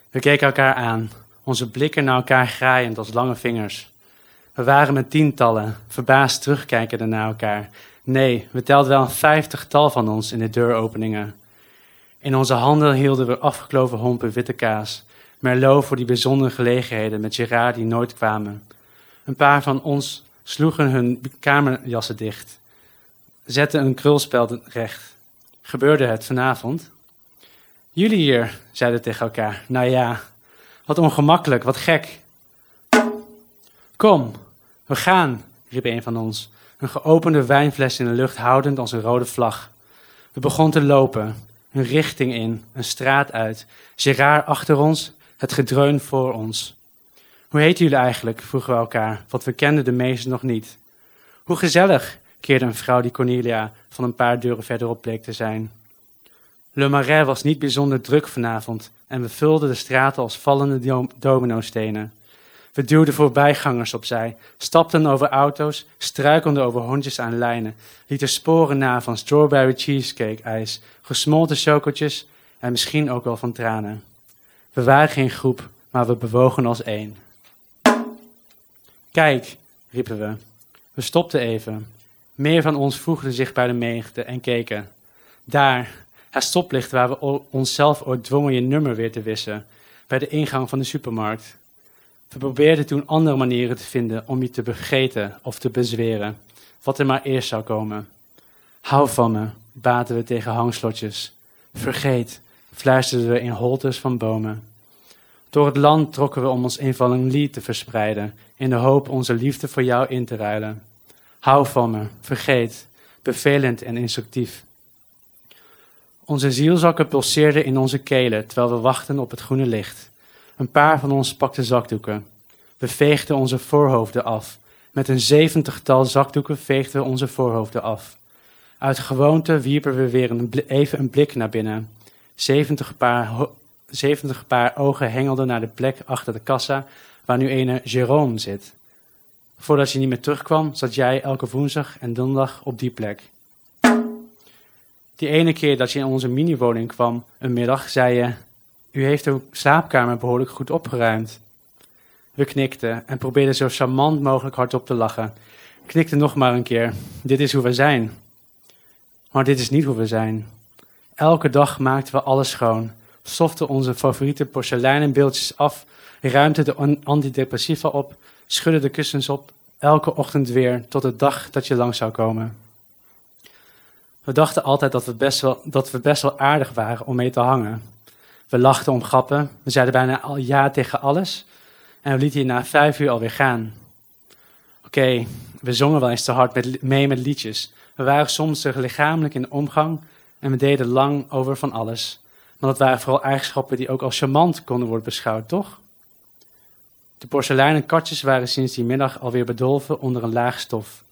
We keken elkaar aan onze blikken naar elkaar graaiend als lange vingers. We waren met tientallen, verbaasd terugkijkende naar elkaar. Nee, we telden wel een vijftigtal van ons in de deuropeningen. In onze handen hielden we afgekloven hompen witte kaas, merlot voor die bijzondere gelegenheden met Gerard die nooit kwamen. Een paar van ons sloegen hun kamerjassen dicht, zetten een krulspel recht. Gebeurde het vanavond? Jullie hier, zeiden tegen elkaar. Nou ja, wat ongemakkelijk, wat gek. Kom, we gaan, riep een van ons, een geopende wijnfles in de lucht houdend als een rode vlag. We begonnen te lopen, een richting in, een straat uit, Gerard achter ons, het gedreun voor ons. Hoe heten jullie eigenlijk? vroegen we elkaar, want we kenden de meesten nog niet. Hoe gezellig, keerde een vrouw die Cornelia van een paar deuren verderop bleek te zijn. Le Marais was niet bijzonder druk vanavond en we vulden de straten als vallende dominostenen. We duwden voorbijgangers opzij, stapten over auto's, struikelden over hondjes aan lijnen, lieten sporen na van strawberry cheesecake ijs, gesmolten chocoltjes en misschien ook wel van tranen. We waren geen groep, maar we bewogen als één. Kijk, riepen we. We stopten even. Meer van ons voegden zich bij de menigte en keken. Daar, het stoplicht waar we onszelf ooit dwongen je nummer weer te wissen, bij de ingang van de supermarkt. We probeerden toen andere manieren te vinden om je te vergeten of te bezweren, wat er maar eerst zou komen. Hou van me, baten we tegen hangslotjes. Vergeet, fluisterden we in holtes van bomen. Door het land trokken we om ons invalling lied te verspreiden, in de hoop onze liefde voor jou in te ruilen. Hou van me, vergeet, bevelend en instructief. Onze zielzakken pulseerden in onze kelen terwijl we wachten op het groene licht. Een paar van ons pakten zakdoeken. We veegden onze voorhoofden af. Met een zeventigtal zakdoeken veegden we onze voorhoofden af. Uit gewoonte wierpen we weer even een blik naar binnen. Zeventig paar, zeventig paar ogen hengelden naar de plek achter de kassa waar nu ene Jérôme zit. Voordat je niet meer terugkwam, zat jij elke woensdag en donderdag op die plek. Die ene keer dat je in onze miniwoning kwam, een middag, zei je: U heeft de slaapkamer behoorlijk goed opgeruimd. We knikten en probeerden zo charmant mogelijk hardop te lachen. Knikten nog maar een keer. Dit is hoe we zijn. Maar dit is niet hoe we zijn. Elke dag maakten we alles schoon, stoften onze favoriete porseleinen beeldjes af, ruimden de antidepressiva op, schudden de kussens op, elke ochtend weer tot de dag dat je lang zou komen. We dachten altijd dat we, best wel, dat we best wel aardig waren om mee te hangen. We lachten om grappen, we zeiden bijna al ja tegen alles en we lieten je na vijf uur alweer gaan. Oké, we zongen wel eens te hard met, mee met liedjes. We waren soms te lichamelijk in de omgang en we deden lang over van alles. Maar dat waren vooral eigenschappen die ook als charmant konden worden beschouwd, toch? De porseleinen katjes waren sinds die middag alweer bedolven onder een laag stof.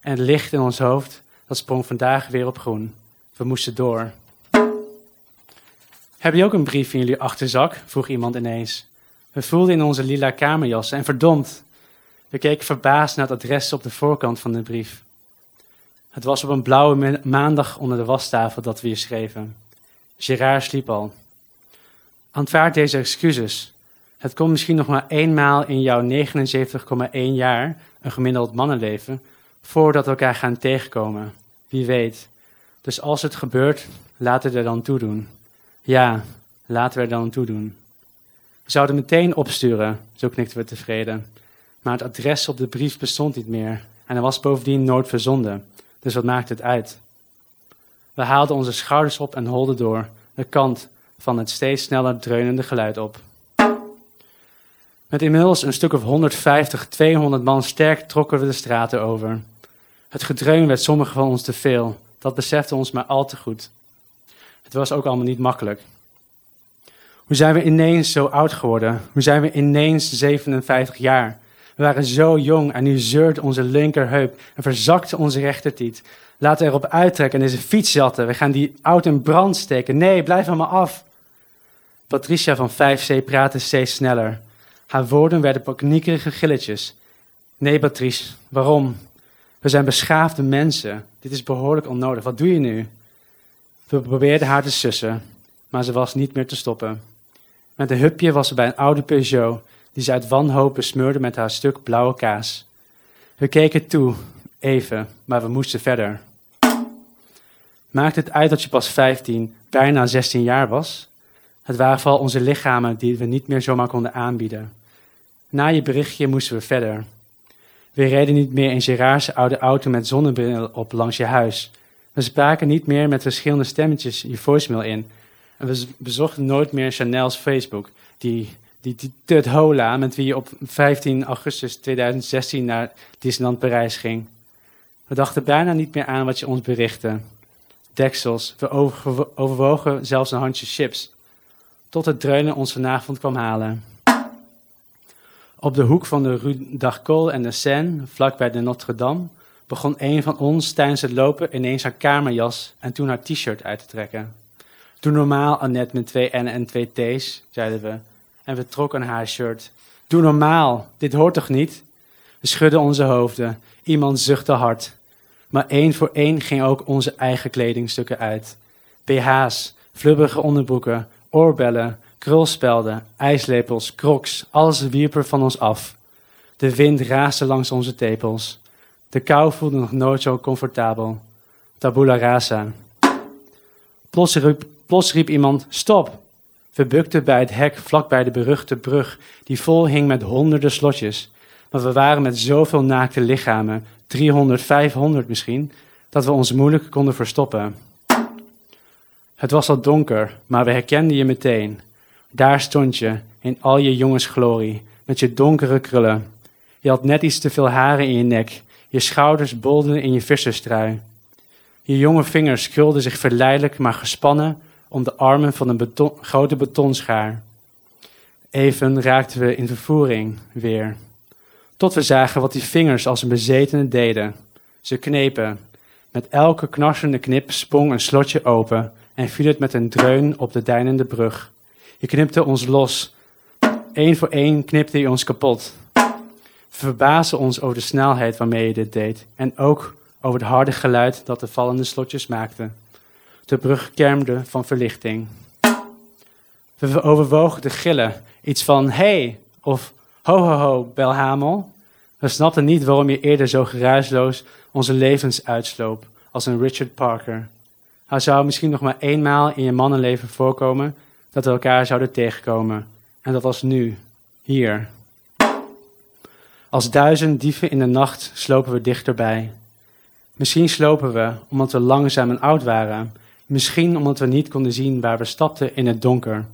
En het licht in ons hoofd, dat sprong vandaag weer op groen. We moesten door. Heb je ook een brief in jullie achterzak? vroeg iemand ineens. We voelden in onze lila kamerjassen en verdomd. We keken verbaasd naar het adres op de voorkant van de brief. Het was op een blauwe maandag onder de wastafel dat we hier schreven. Gerard sliep al. Aanvaard deze excuses. Het komt misschien nog maar eenmaal in jouw 79,1 jaar, een gemiddeld mannenleven, voordat we elkaar gaan tegenkomen. Wie weet. Dus als het gebeurt, laten we er dan toe doen. Ja, laten we er dan toe doen. We zouden meteen opsturen, zo knikten we tevreden. Maar het adres op de brief bestond niet meer en er was bovendien nooit verzonden. Dus wat maakt het uit? We haalden onze schouders op en holden door, de kant van het steeds sneller dreunende geluid op. Met inmiddels een stuk of 150, 200 man sterk trokken we de straten over. Het gedreun werd sommigen van ons te veel, dat besefte ons maar al te goed. Het was ook allemaal niet makkelijk. Hoe zijn we ineens zo oud geworden? Hoe zijn we ineens 57 jaar? We waren zo jong en nu zeurt onze linkerheup en verzakte onze rechtertiet. Laten we erop uittrekken en deze fiets jatten. We gaan die auto in brand steken. Nee, blijf van me af. Patricia van 5C praatte steeds sneller. Haar woorden werden paniekerige gilletjes. Nee, Patrice, waarom? We zijn beschaafde mensen. Dit is behoorlijk onnodig. Wat doe je nu? We probeerden haar te sussen, maar ze was niet meer te stoppen. Met een hupje was ze bij een oude Peugeot, die ze uit wanhoop besmeurde met haar stuk blauwe kaas. We keken toe, even, maar we moesten verder. Maakt het uit dat je pas 15, bijna 16 jaar was? Het waren vooral onze lichamen die we niet meer zomaar konden aanbieden. Na je berichtje moesten we verder. We reden niet meer in Gerard's oude auto met zonnebril op langs je huis. We spraken niet meer met verschillende stemmetjes je voicemail in. En we bezochten nooit meer Chanel's Facebook, die, die, die Tut Hola, met wie je op 15 augustus 2016 naar Disneyland Parijs ging. We dachten bijna niet meer aan wat je ons berichtte. Deksels, we overwogen zelfs een handje chips. Tot het dreunen ons vanavond kwam halen. Op de hoek van de Rue d'Arcole en de Seine, vlakbij de Notre-Dame, begon een van ons tijdens het lopen ineens haar kamerjas en toen haar t-shirt uit te trekken. Doe normaal, Annette, met twee N en twee T's, zeiden we. En we trokken haar shirt. Doe normaal, dit hoort toch niet? We schudden onze hoofden. Iemand zuchtte hard. Maar één voor één ging ook onze eigen kledingstukken uit. BH's, flubberige onderbroeken, oorbellen, krulspelden, ijslepels, crocs, alles wierp er van ons af. De wind raasde langs onze tepels. De kou voelde nog nooit zo comfortabel. Tabula rasa. Plots riep iemand, stop! We bukten bij het hek vlakbij de beruchte brug, die vol hing met honderden slotjes. Maar we waren met zoveel naakte lichamen, 300, 500 misschien, dat we ons moeilijk konden verstoppen. Het was al donker, maar we herkenden je meteen. Daar stond je, in al je jongensglorie, met je donkere krullen. Je had net iets te veel haren in je nek, je schouders bolden in je visserstrui. Je jonge vingers krulden zich verleidelijk maar gespannen om de armen van een grote betonschaar. Even raakten we in vervoering weer. Tot we zagen wat die vingers als een bezetene deden. Ze knepen. Met elke knarsende knip sprong een slotje open en viel het met een dreun op de deinende brug. Je knipte ons los. Eén voor één knipte je ons kapot. We verbazen ons over de snelheid waarmee je dit deed en ook over het harde geluid dat de vallende slotjes maakten. De brug kermde van verlichting. We overwogen te gillen, iets van hey of ho ho ho Belhamel. We snapten niet waarom je eerder zo geruisloos onze levens uitsloop als een Richard Parker. Hij zou misschien nog maar eenmaal in je mannenleven voorkomen dat we elkaar zouden tegenkomen. En dat was nu, hier. Als duizend dieven in de nacht slopen we dichterbij. Misschien slopen we omdat we langzaam en oud waren. Misschien omdat we niet konden zien waar we stapten in het donker.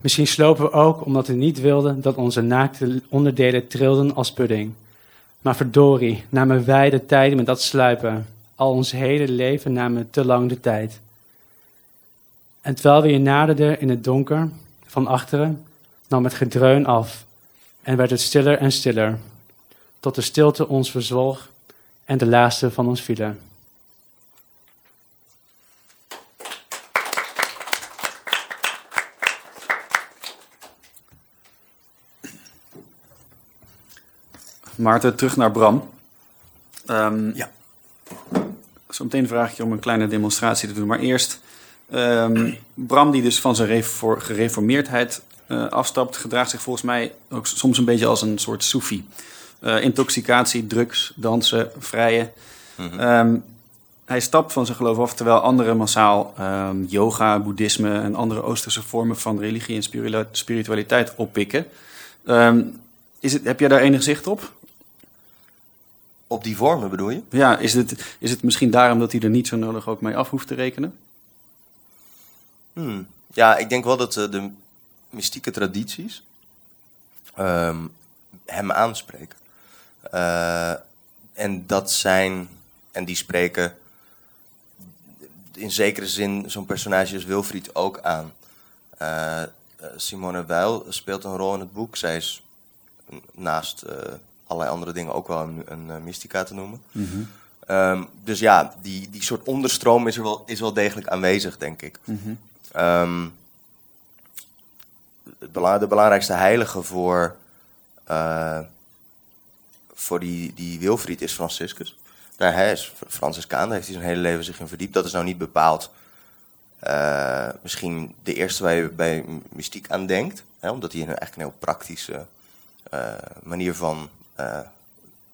Misschien slopen we ook omdat we niet wilden dat onze naakte onderdelen trilden als pudding. Maar verdorie, namen wij de tijd met dat sluipen. Al ons hele leven namen te lang de tijd. En terwijl we je naderden in het donker, van achteren, nam het gedreun af en werd het stiller en stiller, tot de stilte ons verzwolg en de laatste van ons vielen. Maarten, terug naar Bram. Um, Ja. Zometeen vraag ik je om een kleine demonstratie te doen. Maar eerst, ehm, Bram die dus van zijn refor- gereformeerdheid eh, afstapt... gedraagt zich volgens mij ook soms een beetje als een soort soefi. Eh, intoxicatie, drugs, dansen, vrijen. Ehm, hij stapt van zijn geloof af, terwijl anderen massaal ehm, yoga, boeddhisme... en andere oosterse vormen van religie en spiritualiteit oppikken. Is het, heb jij daar enig zicht op? Op die vormen bedoel je? Ja, is het, is het misschien daarom dat hij er niet zo nodig ook mee af hoeft te rekenen? Hmm. Ja, ik denk wel dat eh, de mystieke tradities ehm, hem aanspreken. Eh, en dat zijn, en die spreken in zekere zin zo'n personage als Wilfried ook aan. Eh, Simone Weil speelt een rol in het boek. Zij is mm, naast allerlei andere dingen ook wel een, een mystica te noemen. Ehm, dus ja, die, die soort onderstroom is, er wel, is wel degelijk aanwezig, denk ik. Het bela- de belangrijkste heilige voor, eh, voor die, die Wilfried is Franciscus. Daar, hij is Franciscaan, daar heeft hij zijn hele leven zich in verdiept. Dat is nou niet bepaald eh, misschien de eerste waar je bij mystiek aan denkt. Hè, omdat hij eigenlijk een heel praktische eh, manier van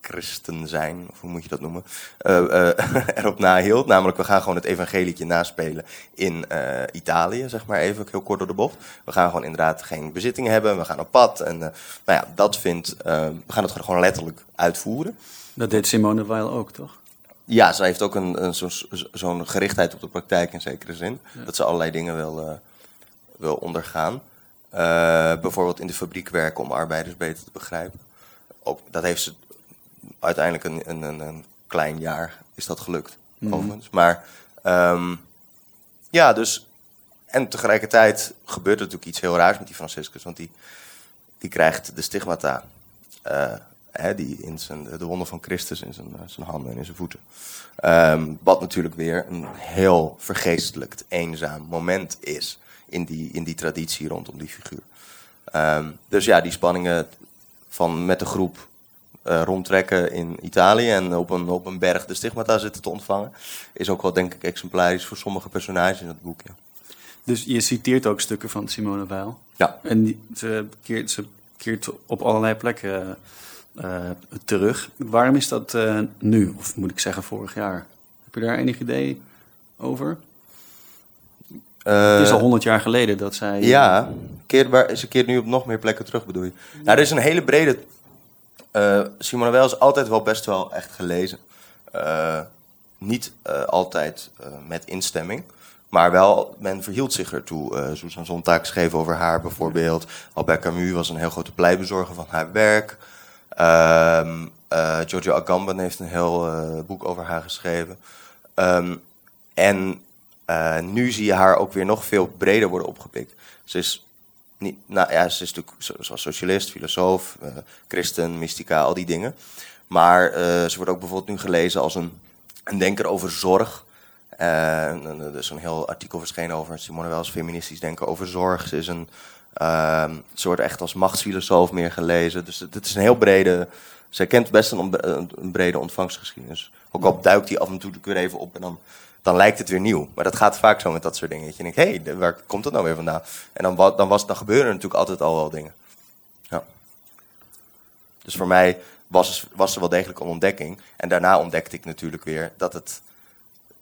christen zijn, of hoe moet je dat noemen, eh, eh, erop nahield. Namelijk, we gaan gewoon het evangelietje naspelen in eh, Italië, zeg maar even, heel kort door de bocht. We gaan gewoon inderdaad geen bezittingen hebben, we gaan op pad. En nou ja, dat vindt, we gaan het gewoon letterlijk uitvoeren. Dat deed Simone Weil ook, toch? Ja, zij heeft ook een, een, zo'n gerichtheid op de praktijk in zekere zin. Dat ze allerlei dingen wil, wil ondergaan. Bijvoorbeeld in de fabriek werken om arbeiders beter te begrijpen. Ook, dat heeft ze uiteindelijk een, een, een, een klein jaar is dat gelukt. Overigens. Maar ehm, ja, dus. En tegelijkertijd gebeurt er natuurlijk iets heel raars met die Franciscus. Want die, die krijgt de stigmata. eh, hè, die in zijn, de wonden van Christus in zijn, eh, zijn handen en in zijn voeten. Ehm, wat natuurlijk weer een heel vergeestelijkt, eenzaam moment is in die, in die traditie rondom die figuur. Ehm, dus ja, die spanningen van met de groep eh, rondtrekken in Italië en op een, op een berg de stigmata zitten te ontvangen, is ook wel denk ik exemplarisch voor sommige personages in het boek. Ja. Dus je citeert ook stukken van Simone Weil. Ja. En die- ze, keert, ze keert op allerlei plekken eh, terug. Waarom is dat eh, nu? Of moet ik zeggen vorig jaar? Heb je daar enig idee over? het is al honderd jaar geleden dat zij... Eh, Ja, keert, waar, ze keert nu op nog meer plekken terug, bedoel je? Nou, er is een hele brede... eh Simone Weil is altijd wel best wel echt gelezen. Eh, niet eh, altijd met instemming. Maar wel, men verhield zich ertoe. Eh Susan Sontag schreef over haar bijvoorbeeld. Albert Camus was een heel grote pleitbezorger van haar werk. Ehm eh, Giorgio Agamben heeft een heel boek over haar geschreven. Ehm, en nu zie je haar ook weer nog veel breder worden opgepikt. Ze is, niet, nou, ja, ze is natuurlijk zo- zoals socialist, filosoof, eh, christen, mystica, al die dingen. Maar eh, ze wordt ook bijvoorbeeld nu gelezen als een, een denker over zorg. En er is een heel artikel verschenen over Simone Weil's feministisch denken over zorg. Ze is een ehm, ze wordt echt als machtsfilosoof meer gelezen. Dus het, het is een heel brede. Zij kent best een, een, brede ontvangstgeschiedenis. Ook al duikt die af en toe er weer even op en dan, dan lijkt het weer nieuw. Maar dat gaat vaak zo met dat soort dingen. Dat je denkt, hé, hey, waar komt dat nou weer vandaan? En dan, dan, was, dan gebeuren er natuurlijk altijd al wel dingen. Ja. Dus voor mij was, was er wel degelijk een ontdekking. En daarna ontdekte ik natuurlijk weer dat, het,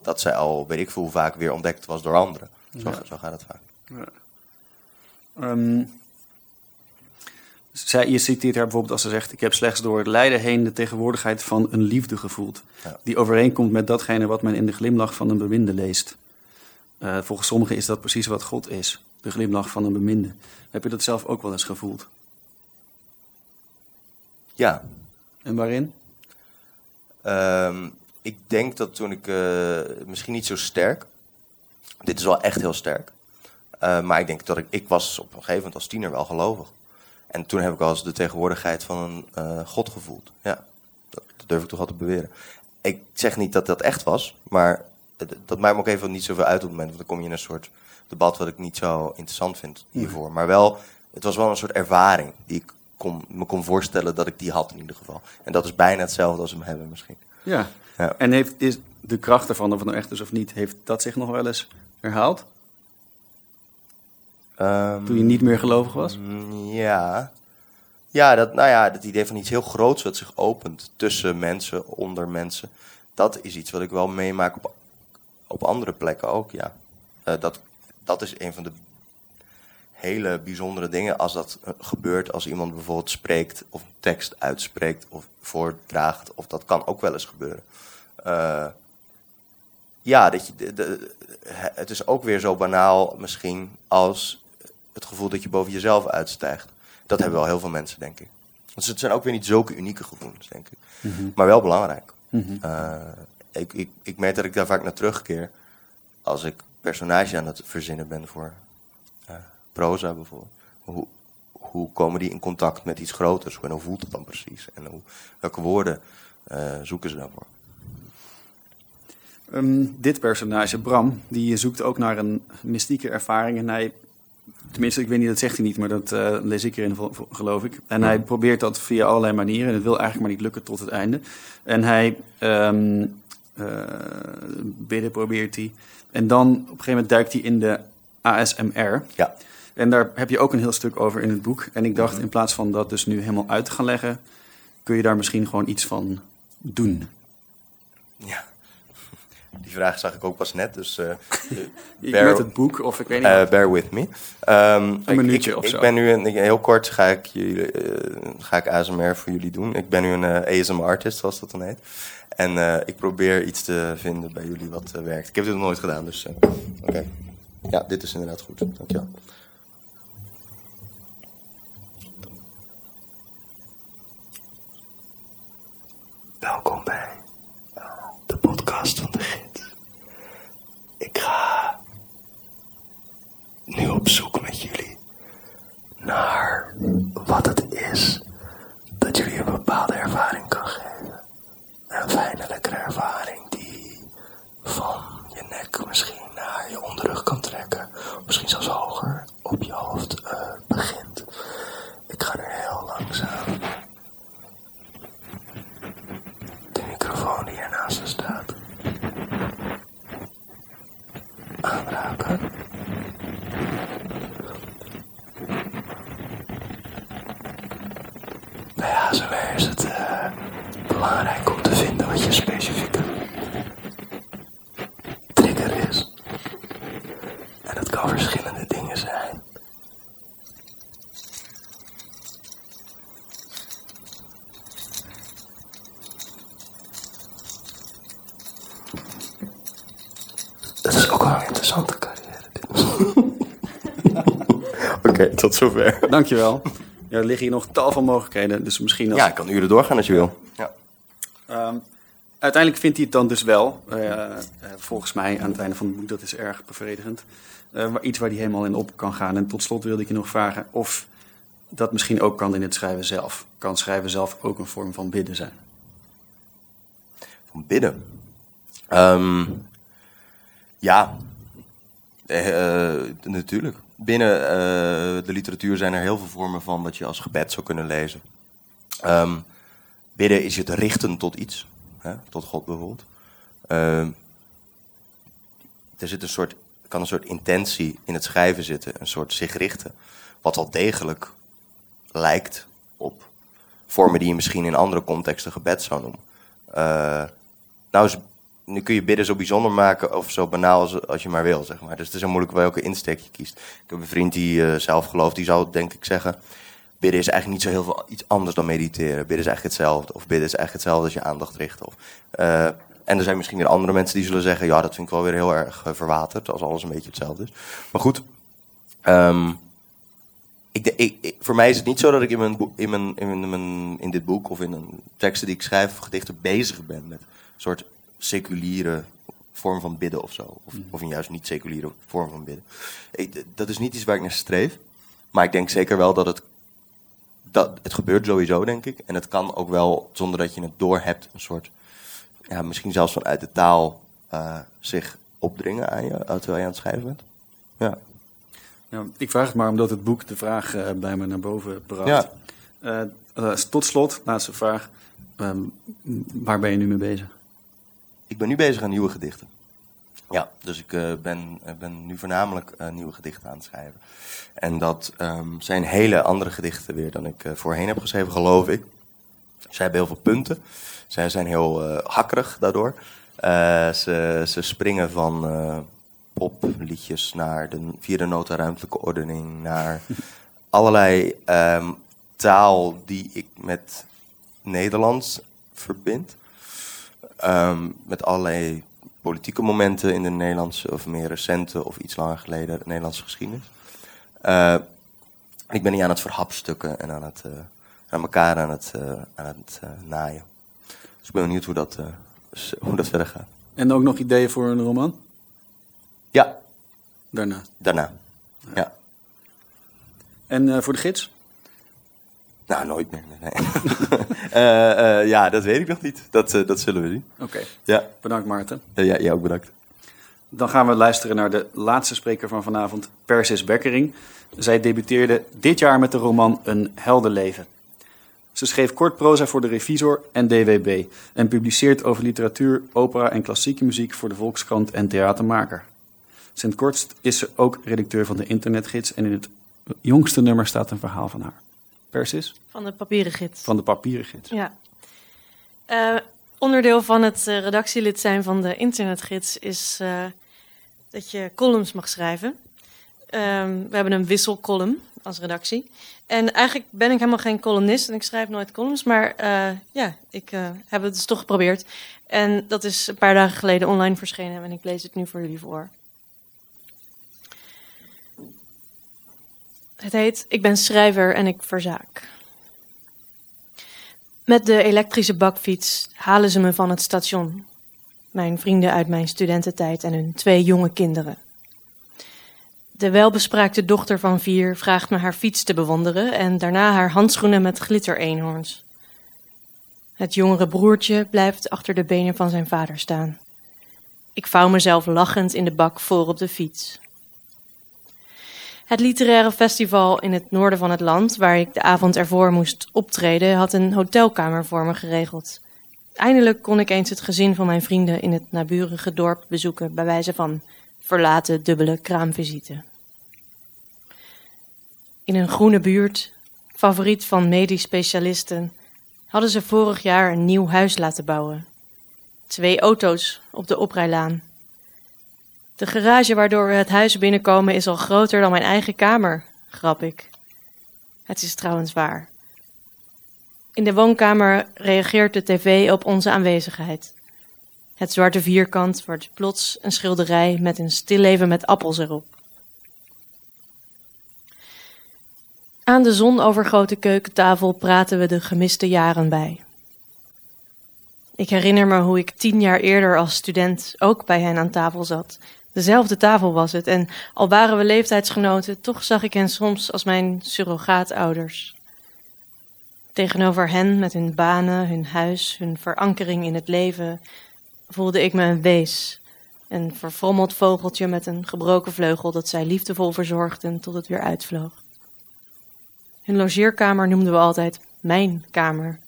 dat zij al, weet ik veel vaak, weer ontdekt was door anderen. Zo, Ja. zo gaat het vaak. Ehm, zij, je citeert haar bijvoorbeeld als ze zegt... ik heb slechts door het lijden heen de tegenwoordigheid van een liefde gevoeld... Ja. die overeenkomt met datgene wat men in de glimlach van een beminde leest. Eh, volgens sommigen is dat precies wat God is, de glimlach van een beminde. Heb je dat zelf ook wel eens gevoeld? Ja, En waarin? Ehm, ik denk dat toen ik, eh, misschien niet zo sterk, dit is wel echt heel sterk, Eh, maar ik denk dat ik, ik was op een gegeven moment als tiener wel gelovig. En toen heb ik wel eens de tegenwoordigheid van een eh, God gevoeld. Ja, dat, dat durf ik toch altijd beweren. Ik zeg niet dat dat echt was, maar het- dat maakt me ook even niet zoveel uit op het moment. Want dan kom je in een soort debat wat ik niet zo interessant vind hiervoor. Maar wel, het was wel een soort ervaring die ik kon, me kon voorstellen dat ik die had in ieder geval. En dat is bijna hetzelfde als hem hebben misschien. Ja. Ja. En heeft, is de kracht ervan, of het nou echt is of niet... heeft dat zich nog wel eens herhaald? Ehm, Toen je niet meer gelovig was? Mm, Ja. Ja, dat, nou ja, dat idee van iets heel groots wat zich opent tussen mensen, onder mensen. Dat is iets wat ik wel meemaak op, op andere plekken ook, ja. Eh, dat, dat is een van de hele bijzondere dingen als dat eh, gebeurt als iemand bijvoorbeeld spreekt of een tekst uitspreekt of voordraagt. Of dat kan ook wel eens gebeuren. Eh, ja, dat je, de, de- het is ook weer zo banaal misschien als het gevoel dat je boven jezelf uitstijgt. Dat hebben wel heel veel mensen, denk ik. Dus het zijn ook weer niet zulke unieke gevoelens, denk ik. Maar wel belangrijk. Mhm. Eh, ik, ik, ik merk dat ik daar vaak naar terugkeer als ik personage aan het verzinnen ben voor eh, proza bijvoorbeeld. Hoe, hoe komen die in contact met iets groters? En hoe voelt het dan precies? En hoe, welke woorden eh, zoeken ze daarvoor? Ehm, dit personage, Bram, die zoekt ook naar een mystieke ervaring. En hij, tenminste, ik weet niet, dat zegt hij niet, maar dat eh, lees ik erin, geloof ik. En hij probeert dat via allerlei manieren. En het wil eigenlijk maar niet lukken tot het einde. En hij eh, bidden probeert hij. En dan op een gegeven moment duikt hij in de ASMR. Ja. En daar heb je ook een heel stuk over in het boek. En ik dacht, in plaats van dat dus nu helemaal uit te gaan leggen, kun je daar misschien gewoon iets van doen. ja. Die vraag zag ik ook pas net, dus uh, Met het boek, of ik weet niet. Uh, bear with me. Um, een minuutje ik, of ik zo. ben nu een, heel kort ga ik, jullie, uh, ga ik ASMR voor jullie doen. Ik ben nu een uh, ASM artist, zoals dat dan heet. En uh, ik probeer iets te vinden bij jullie wat uh, werkt. Ik heb dit nog nooit gedaan, dus oké. Okay. Ja, dit is inderdaad goed. Dankjewel. Welkom nu op zoek met jullie naar wat het is dat jullie een bepaalde ervaring kan geven. Een fijne, lekkere ervaring die van je nek misschien naar je onderrug kan trekken. Misschien zelfs hoger op je hoofd is het uh, belangrijk om te vinden wat je specifieke trigger is. En dat kan verschillende dingen zijn. Dat is ook wel een interessante carrière. Oké, tot zover. Dankjewel. Ja, er liggen hier nog tal van mogelijkheden, dus misschien... Als... Ja, ik kan uren doorgaan als je wil. Ja. Um, uiteindelijk vindt hij het dan dus wel, uh, uh, volgens mij aan het einde van het boek, dat is erg bevredigend. Uh, iets waar hij helemaal in op kan gaan. En tot slot wilde ik je nog vragen of dat misschien ook kan in het schrijven zelf. Kan schrijven zelf ook een vorm van bidden zijn? Van bidden? Um, ja, natuurlijk. Binnen de literatuur zijn er heel veel vormen van dat je als gebed zou kunnen lezen. Um, bidden is het richten tot iets, hè, tot God bijvoorbeeld. Uh, er zit een soort, kan een soort intentie in het schrijven zitten, een soort zich richten, wat wel degelijk lijkt op vormen die je misschien in andere contexten gebed zou noemen. Uh, nou, is, nu kun je bidden zo bijzonder maken of zo banaal als, als je maar wil, zeg maar. Dus het is heel moeilijk welke insteek je kiest. Ik heb een vriend die uh, zelf gelooft, die zou denk ik zeggen bidden is eigenlijk niet zo heel veel iets anders dan mediteren. Bidden is eigenlijk hetzelfde. Of bidden is eigenlijk hetzelfde als je aandacht richten. Uh, en er zijn misschien weer andere mensen die zullen zeggen: ja, dat vind ik wel weer heel erg uh, verwaterd, als alles een beetje hetzelfde is. Maar goed, ik, ik, ik, voor mij is het niet zo dat ik in, mijn, in, mijn, in, mijn, in dit boek of in een teksten die ik schrijf of gedichten bezig ben met een soort seculiere vorm van bidden of zo. Of, of een juist niet seculiere vorm van bidden. Ik, dat is niet iets waar ik naar streef. Maar ik denk zeker wel dat het dat, het gebeurt sowieso, denk ik. En het kan ook wel, zonder dat je het doorhebt, een soort, ja, misschien zelfs vanuit de taal uh, zich opdringen aan je, terwijl je aan het schrijven bent. Ja. ja ik vraag het maar omdat het boek de vraag uh, bij me naar boven bracht. Ja. Uh, tot slot, laatste vraag. Um, waar ben je nu mee bezig? Ik ben nu bezig aan nieuwe gedichten. Ja, dus ik uh, ben, ben nu voornamelijk uh, nieuwe gedichten aan het schrijven. En dat um, zijn hele andere gedichten weer dan ik voorheen heb geschreven, geloof ik. Zij hebben heel veel punten. Zij zijn heel hakkerig daardoor. ze, ze springen van popliedjes naar de vierde nota ruimtelijke ordening, naar allerlei um, taal die ik met Nederlands verbind. Um, met allerlei politieke momenten in de Nederlandse, of meer recente of iets langer geleden, de Nederlandse geschiedenis. Uh, ik ben niet aan het verhapstukken en aan, het, uh, aan elkaar aan het, uh, aan het naaien. Dus ik ben benieuwd hoe dat, hoe dat verder gaat. En ook nog ideeën voor een roman? Ja. Daarna? Daarna, ja. ja. En voor de gids? Nou, nooit meer. Nee. uh, uh, ja, dat weet ik nog niet. Dat, uh, dat zullen we zien. Oké. Okay. Ja. Bedankt, Maarten. ja, jij ook bedankt. Dan gaan we luisteren naar de laatste spreker van vanavond, Persis Bekkering. Zij debuteerde dit jaar met de roman Een heldenleven. Ze schreef kort proza voor de Revisor en DWB en publiceert over literatuur, opera en klassieke muziek voor de Volkskrant en Theatermaker. Sinds kort is ze ook redacteur van de internetgids en in het jongste nummer staat een verhaal van haar. Persis? Van de papieren gids. Van de papieren gids. Ja. Uh, onderdeel van het uh, redactielid zijn van de internetgids is uh, dat je columns mag schrijven. we hebben een wisselcolumn als redactie. En eigenlijk ben ik helemaal geen columnist en ik schrijf nooit columns, maar ja, ik heb het dus toch geprobeerd. En dat is een paar dagen geleden online verschenen en ik lees het nu voor jullie voor. Het heet Ik ben schrijver en ik verzaak. Met de elektrische bakfiets halen ze me van het station. Mijn vrienden uit mijn studententijd en hun twee jonge kinderen. De welbespraakte dochter van vier vraagt me haar fiets te bewonderen en daarna haar handschoenen met glittereenhoorns. Het jongere broertje blijft achter de benen van zijn vader staan. Ik vouw mezelf lachend in de bak voor op de fiets. Het literaire festival in het noorden van het land, waar ik de avond ervoor moest optreden, had een hotelkamer voor me geregeld. Eindelijk kon ik eens het gezin van mijn vrienden in het naburige dorp bezoeken, bij wijze van verlaten dubbele kraamvisite. In een groene buurt, favoriet van medisch specialisten, hadden ze vorig jaar een nieuw huis laten bouwen. Twee auto's op de oprijlaan. De garage waardoor we het huis binnenkomen is al groter dan mijn eigen kamer, grap ik. Het is trouwens waar. In de woonkamer reageert de tv op onze aanwezigheid. Het zwarte vierkant wordt plots een schilderij met een stilleven met appels erop. Aan de zonovergoten keukentafel praten we de gemiste jaren bij. Ik herinner me hoe ik tien jaar eerder als student ook bij hen aan tafel zat. Dezelfde tafel was het en al waren we leeftijdsgenoten, toch zag ik hen soms als mijn surrogaatouders. Tegenover hen met hun banen, hun huis, hun verankering in het leven, voelde ik me een wees. Een verfrommeld vogeltje met een gebroken vleugel dat zij liefdevol verzorgden tot het weer uitvloog. Hun logeerkamer noemden we altijd mijn kamer.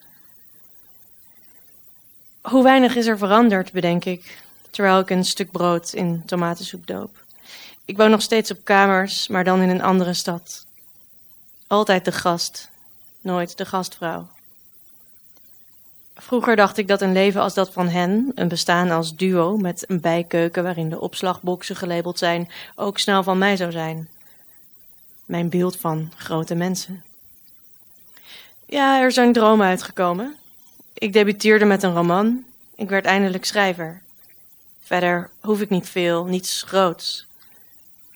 Hoe weinig is er veranderd, bedenk ik, terwijl ik een stuk brood in tomatensoep doop. Ik woon nog steeds op kamers, maar dan in een andere stad. Altijd de gast, nooit de gastvrouw. Vroeger dacht ik dat een leven als dat van hen, een bestaan als duo met een bijkeuken waarin de opslagboxen gelabeld zijn, ook snel van mij zou zijn. Mijn beeld van grote mensen. Ja, er zijn dromen uitgekomen. Ik debuteerde met een roman. Ik werd eindelijk schrijver. Verder hoef ik niet veel, niets groots.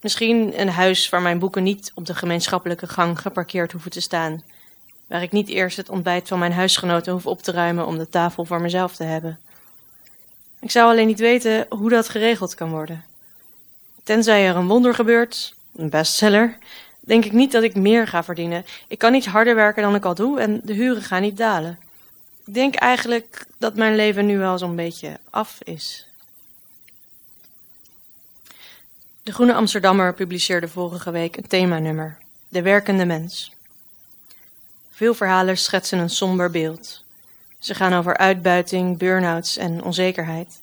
Misschien een huis waar mijn boeken niet op de gemeenschappelijke gang geparkeerd hoeven te staan. Waar ik niet eerst het ontbijt van mijn huisgenoten hoef op te ruimen om de tafel voor mezelf te hebben. Ik zou alleen niet weten hoe dat geregeld kan worden. Tenzij er een wonder gebeurt, een bestseller, denk ik niet dat ik meer ga verdienen. Ik kan niet harder werken dan ik al doe en de huren gaan niet dalen. Ik denk eigenlijk dat mijn leven nu wel zo'n beetje af is. De Groene Amsterdammer publiceerde vorige week een themanummer: De werkende mens. Veel verhalen schetsen een somber beeld. Ze gaan over uitbuiting, burn-outs en onzekerheid.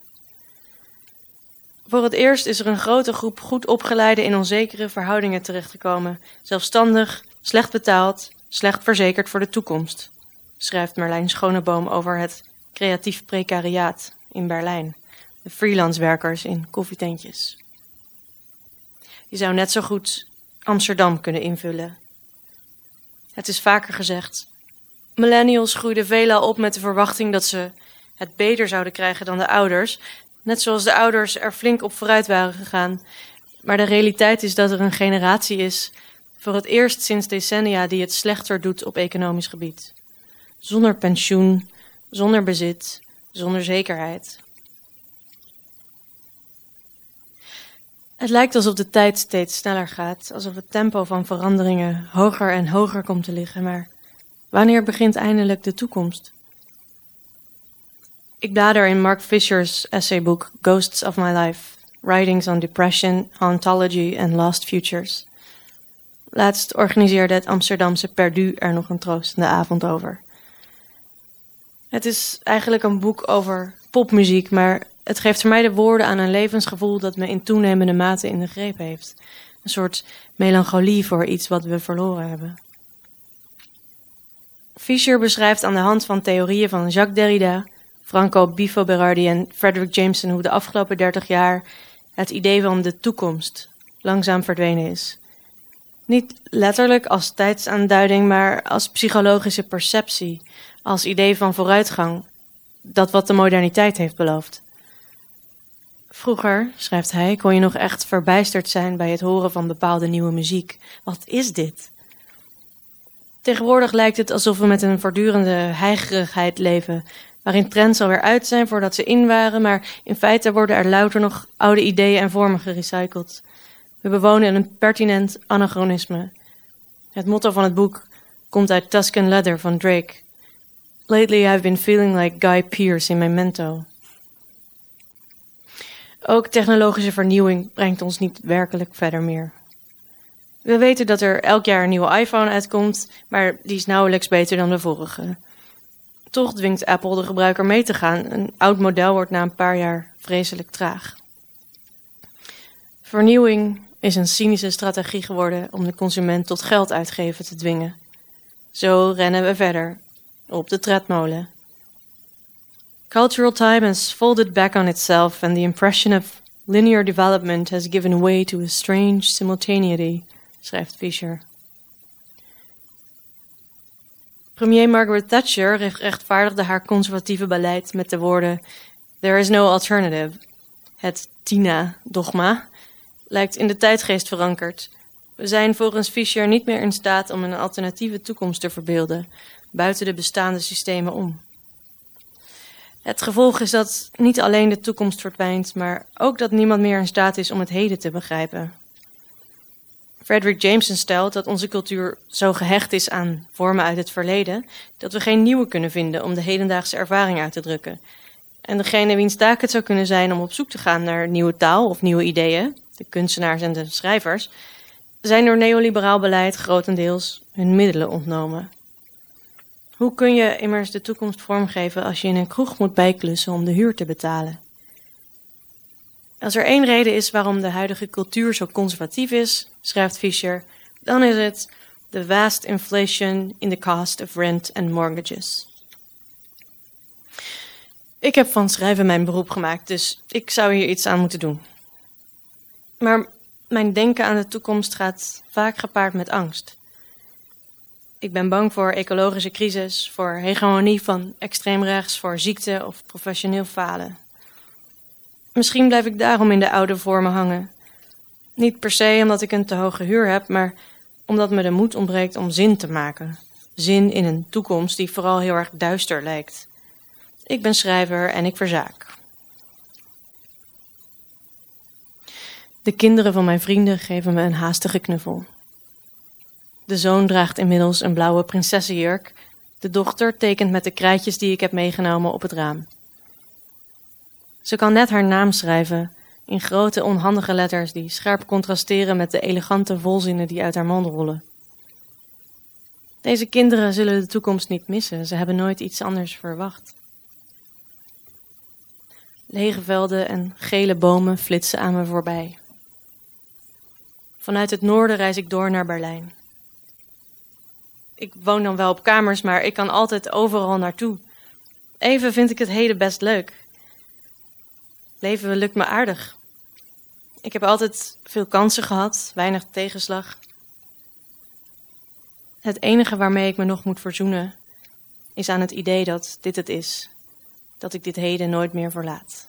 Voor het eerst is er een grote groep goed opgeleide in onzekere verhoudingen terechtgekomen, zelfstandig, slecht betaald, slecht verzekerd voor de toekomst, schrijft Merlijn Schoneboom over het creatief precariaat in Berlijn, de freelancewerkers in koffietentjes. Je zou net zo goed Amsterdam kunnen invullen. Het is vaker gezegd. Millennials groeiden veelal op met de verwachting dat ze het beter zouden krijgen dan de ouders, net zoals de ouders er flink op vooruit waren gegaan. Maar de realiteit is dat er een generatie is, voor het eerst sinds decennia, die het slechter doet op economisch gebied. Zonder pensioen, zonder bezit, zonder zekerheid. Het lijkt alsof de tijd steeds sneller gaat, alsof het tempo van veranderingen hoger en hoger komt te liggen, maar wanneer begint eindelijk de toekomst? Ik blader in Mark Fisher's essayboek Ghosts of My Life, Writings on Depression, Ontology and Lost Futures. Laatst organiseerde het Amsterdamse Perdu er nog een troostende avond over. Het is eigenlijk een boek over popmuziek, maar het geeft voor mij de woorden aan een levensgevoel dat me in toenemende mate in de greep heeft. Een soort melancholie voor iets wat we verloren hebben. Fischer beschrijft aan de hand van theorieën van Jacques Derrida, Franco Bifo Berardi en Frederick Jameson hoe de afgelopen dertig jaar het idee van de toekomst langzaam verdwenen is. Niet letterlijk als tijdsaanduiding, maar als psychologische perceptie, als idee van vooruitgang, dat wat de moderniteit heeft beloofd. Vroeger, schrijft hij, kon je nog echt verbijsterd zijn bij het horen van bepaalde nieuwe muziek. Wat is dit? Tegenwoordig lijkt het alsof we met een voortdurende heigerigheid leven, waarin trends alweer uit zijn voordat ze in waren, maar in feite worden er louter nog oude ideeën en vormen gerecycled. We bewonen een pertinent anachronisme. Het motto van het boek komt uit Tuscan Leather van Drake. Lately I've been feeling like Guy Pearce in Memento. Ook technologische vernieuwing brengt ons niet werkelijk verder meer. We weten dat er elk jaar een nieuwe iPhone uitkomt, maar die is nauwelijks beter dan de vorige. Toch dwingt Apple de gebruiker mee te gaan. Een oud model wordt na een paar jaar vreselijk traag. Vernieuwing is een cynische strategie geworden om de consument tot geld uitgeven te dwingen. Zo rennen we verder, op de tredmolen. Cultural time has folded back on itself and the impression of linear development has given way to a strange simultaneity, schrijft Fisher. Premier Margaret Thatcher rechtvaardigde haar conservatieve beleid met de woorden: There is no alternative. Het Tina-dogma lijkt in de tijdgeest verankerd. We zijn volgens Fischer niet meer in staat om een alternatieve toekomst te verbeelden, buiten de bestaande systemen om. Het gevolg is dat niet alleen de toekomst verdwijnt, maar ook dat niemand meer in staat is om het heden te begrijpen. Frederick Jameson stelt dat onze cultuur zo gehecht is aan vormen uit het verleden dat we geen nieuwe kunnen vinden om de hedendaagse ervaring uit te drukken. En degene wiens taak het zou kunnen zijn om op zoek te gaan naar nieuwe taal of nieuwe ideeën, de kunstenaars en de schrijvers, zijn door neoliberaal beleid grotendeels hun middelen ontnomen. Hoe kun je immers de toekomst vormgeven als je in een kroeg moet bijklussen om de huur te betalen? Als er één reden is waarom de huidige cultuur zo conservatief is, schrijft Fischer, dan is het the vast inflation in the cost of rent and mortgages. Ik heb van schrijven mijn beroep gemaakt, dus ik zou hier iets aan moeten doen. Maar mijn denken aan de toekomst gaat vaak gepaard met angst. Ik ben bang voor ecologische crisis, voor hegemonie van extreemrechts, voor ziekte of professioneel falen. Misschien blijf ik daarom in de oude vormen hangen. Niet per se omdat ik een te hoge huur heb, maar omdat me de moed ontbreekt om zin te maken. Zin in een toekomst die vooral heel erg duister lijkt. Ik ben schrijver en ik verzaak. De kinderen van mijn vrienden geven me een haastige knuffel. De zoon draagt inmiddels een blauwe prinsessenjurk. De dochter tekent met de krijtjes die ik heb meegenomen op het raam. Ze kan net haar naam schrijven in grote onhandige letters die scherp contrasteren met de elegante volzinnen die uit haar mond rollen. Deze kinderen zullen de toekomst niet missen, ze hebben nooit iets anders verwacht. Lege velden en gele bomen flitsen aan me voorbij. Vanuit het noorden reis ik door naar Berlijn. Ik woon dan wel op kamers, maar ik kan altijd overal naartoe. Even vind ik het heden best leuk. Leven lukt me aardig. Ik heb altijd veel kansen gehad, weinig tegenslag. Het enige waarmee ik me nog moet verzoenen is aan het idee dat dit het is, dat ik dit heden nooit meer verlaat.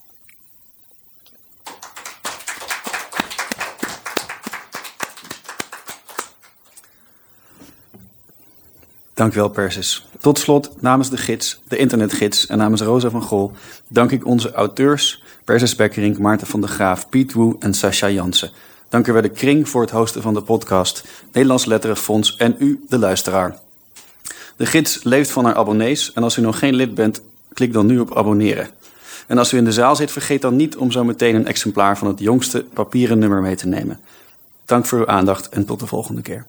Dankjewel, Persis. Tot slot, namens de gids, de internetgids en namens Rosa van Gol, dank ik onze auteurs Persis Bekkerink, Maarten van der Graaf, Piet Woe en Sascha Jansen. Dank u wel de Kring voor het hosten van de podcast, Nederlands Letterenfonds en u, de luisteraar. De gids leeft van haar abonnees en als u nog geen lid bent, klik dan nu op abonneren. En als u in de zaal zit, vergeet dan niet om zo meteen een exemplaar van het jongste papieren nummer mee te nemen. Dank voor uw aandacht en tot de volgende keer.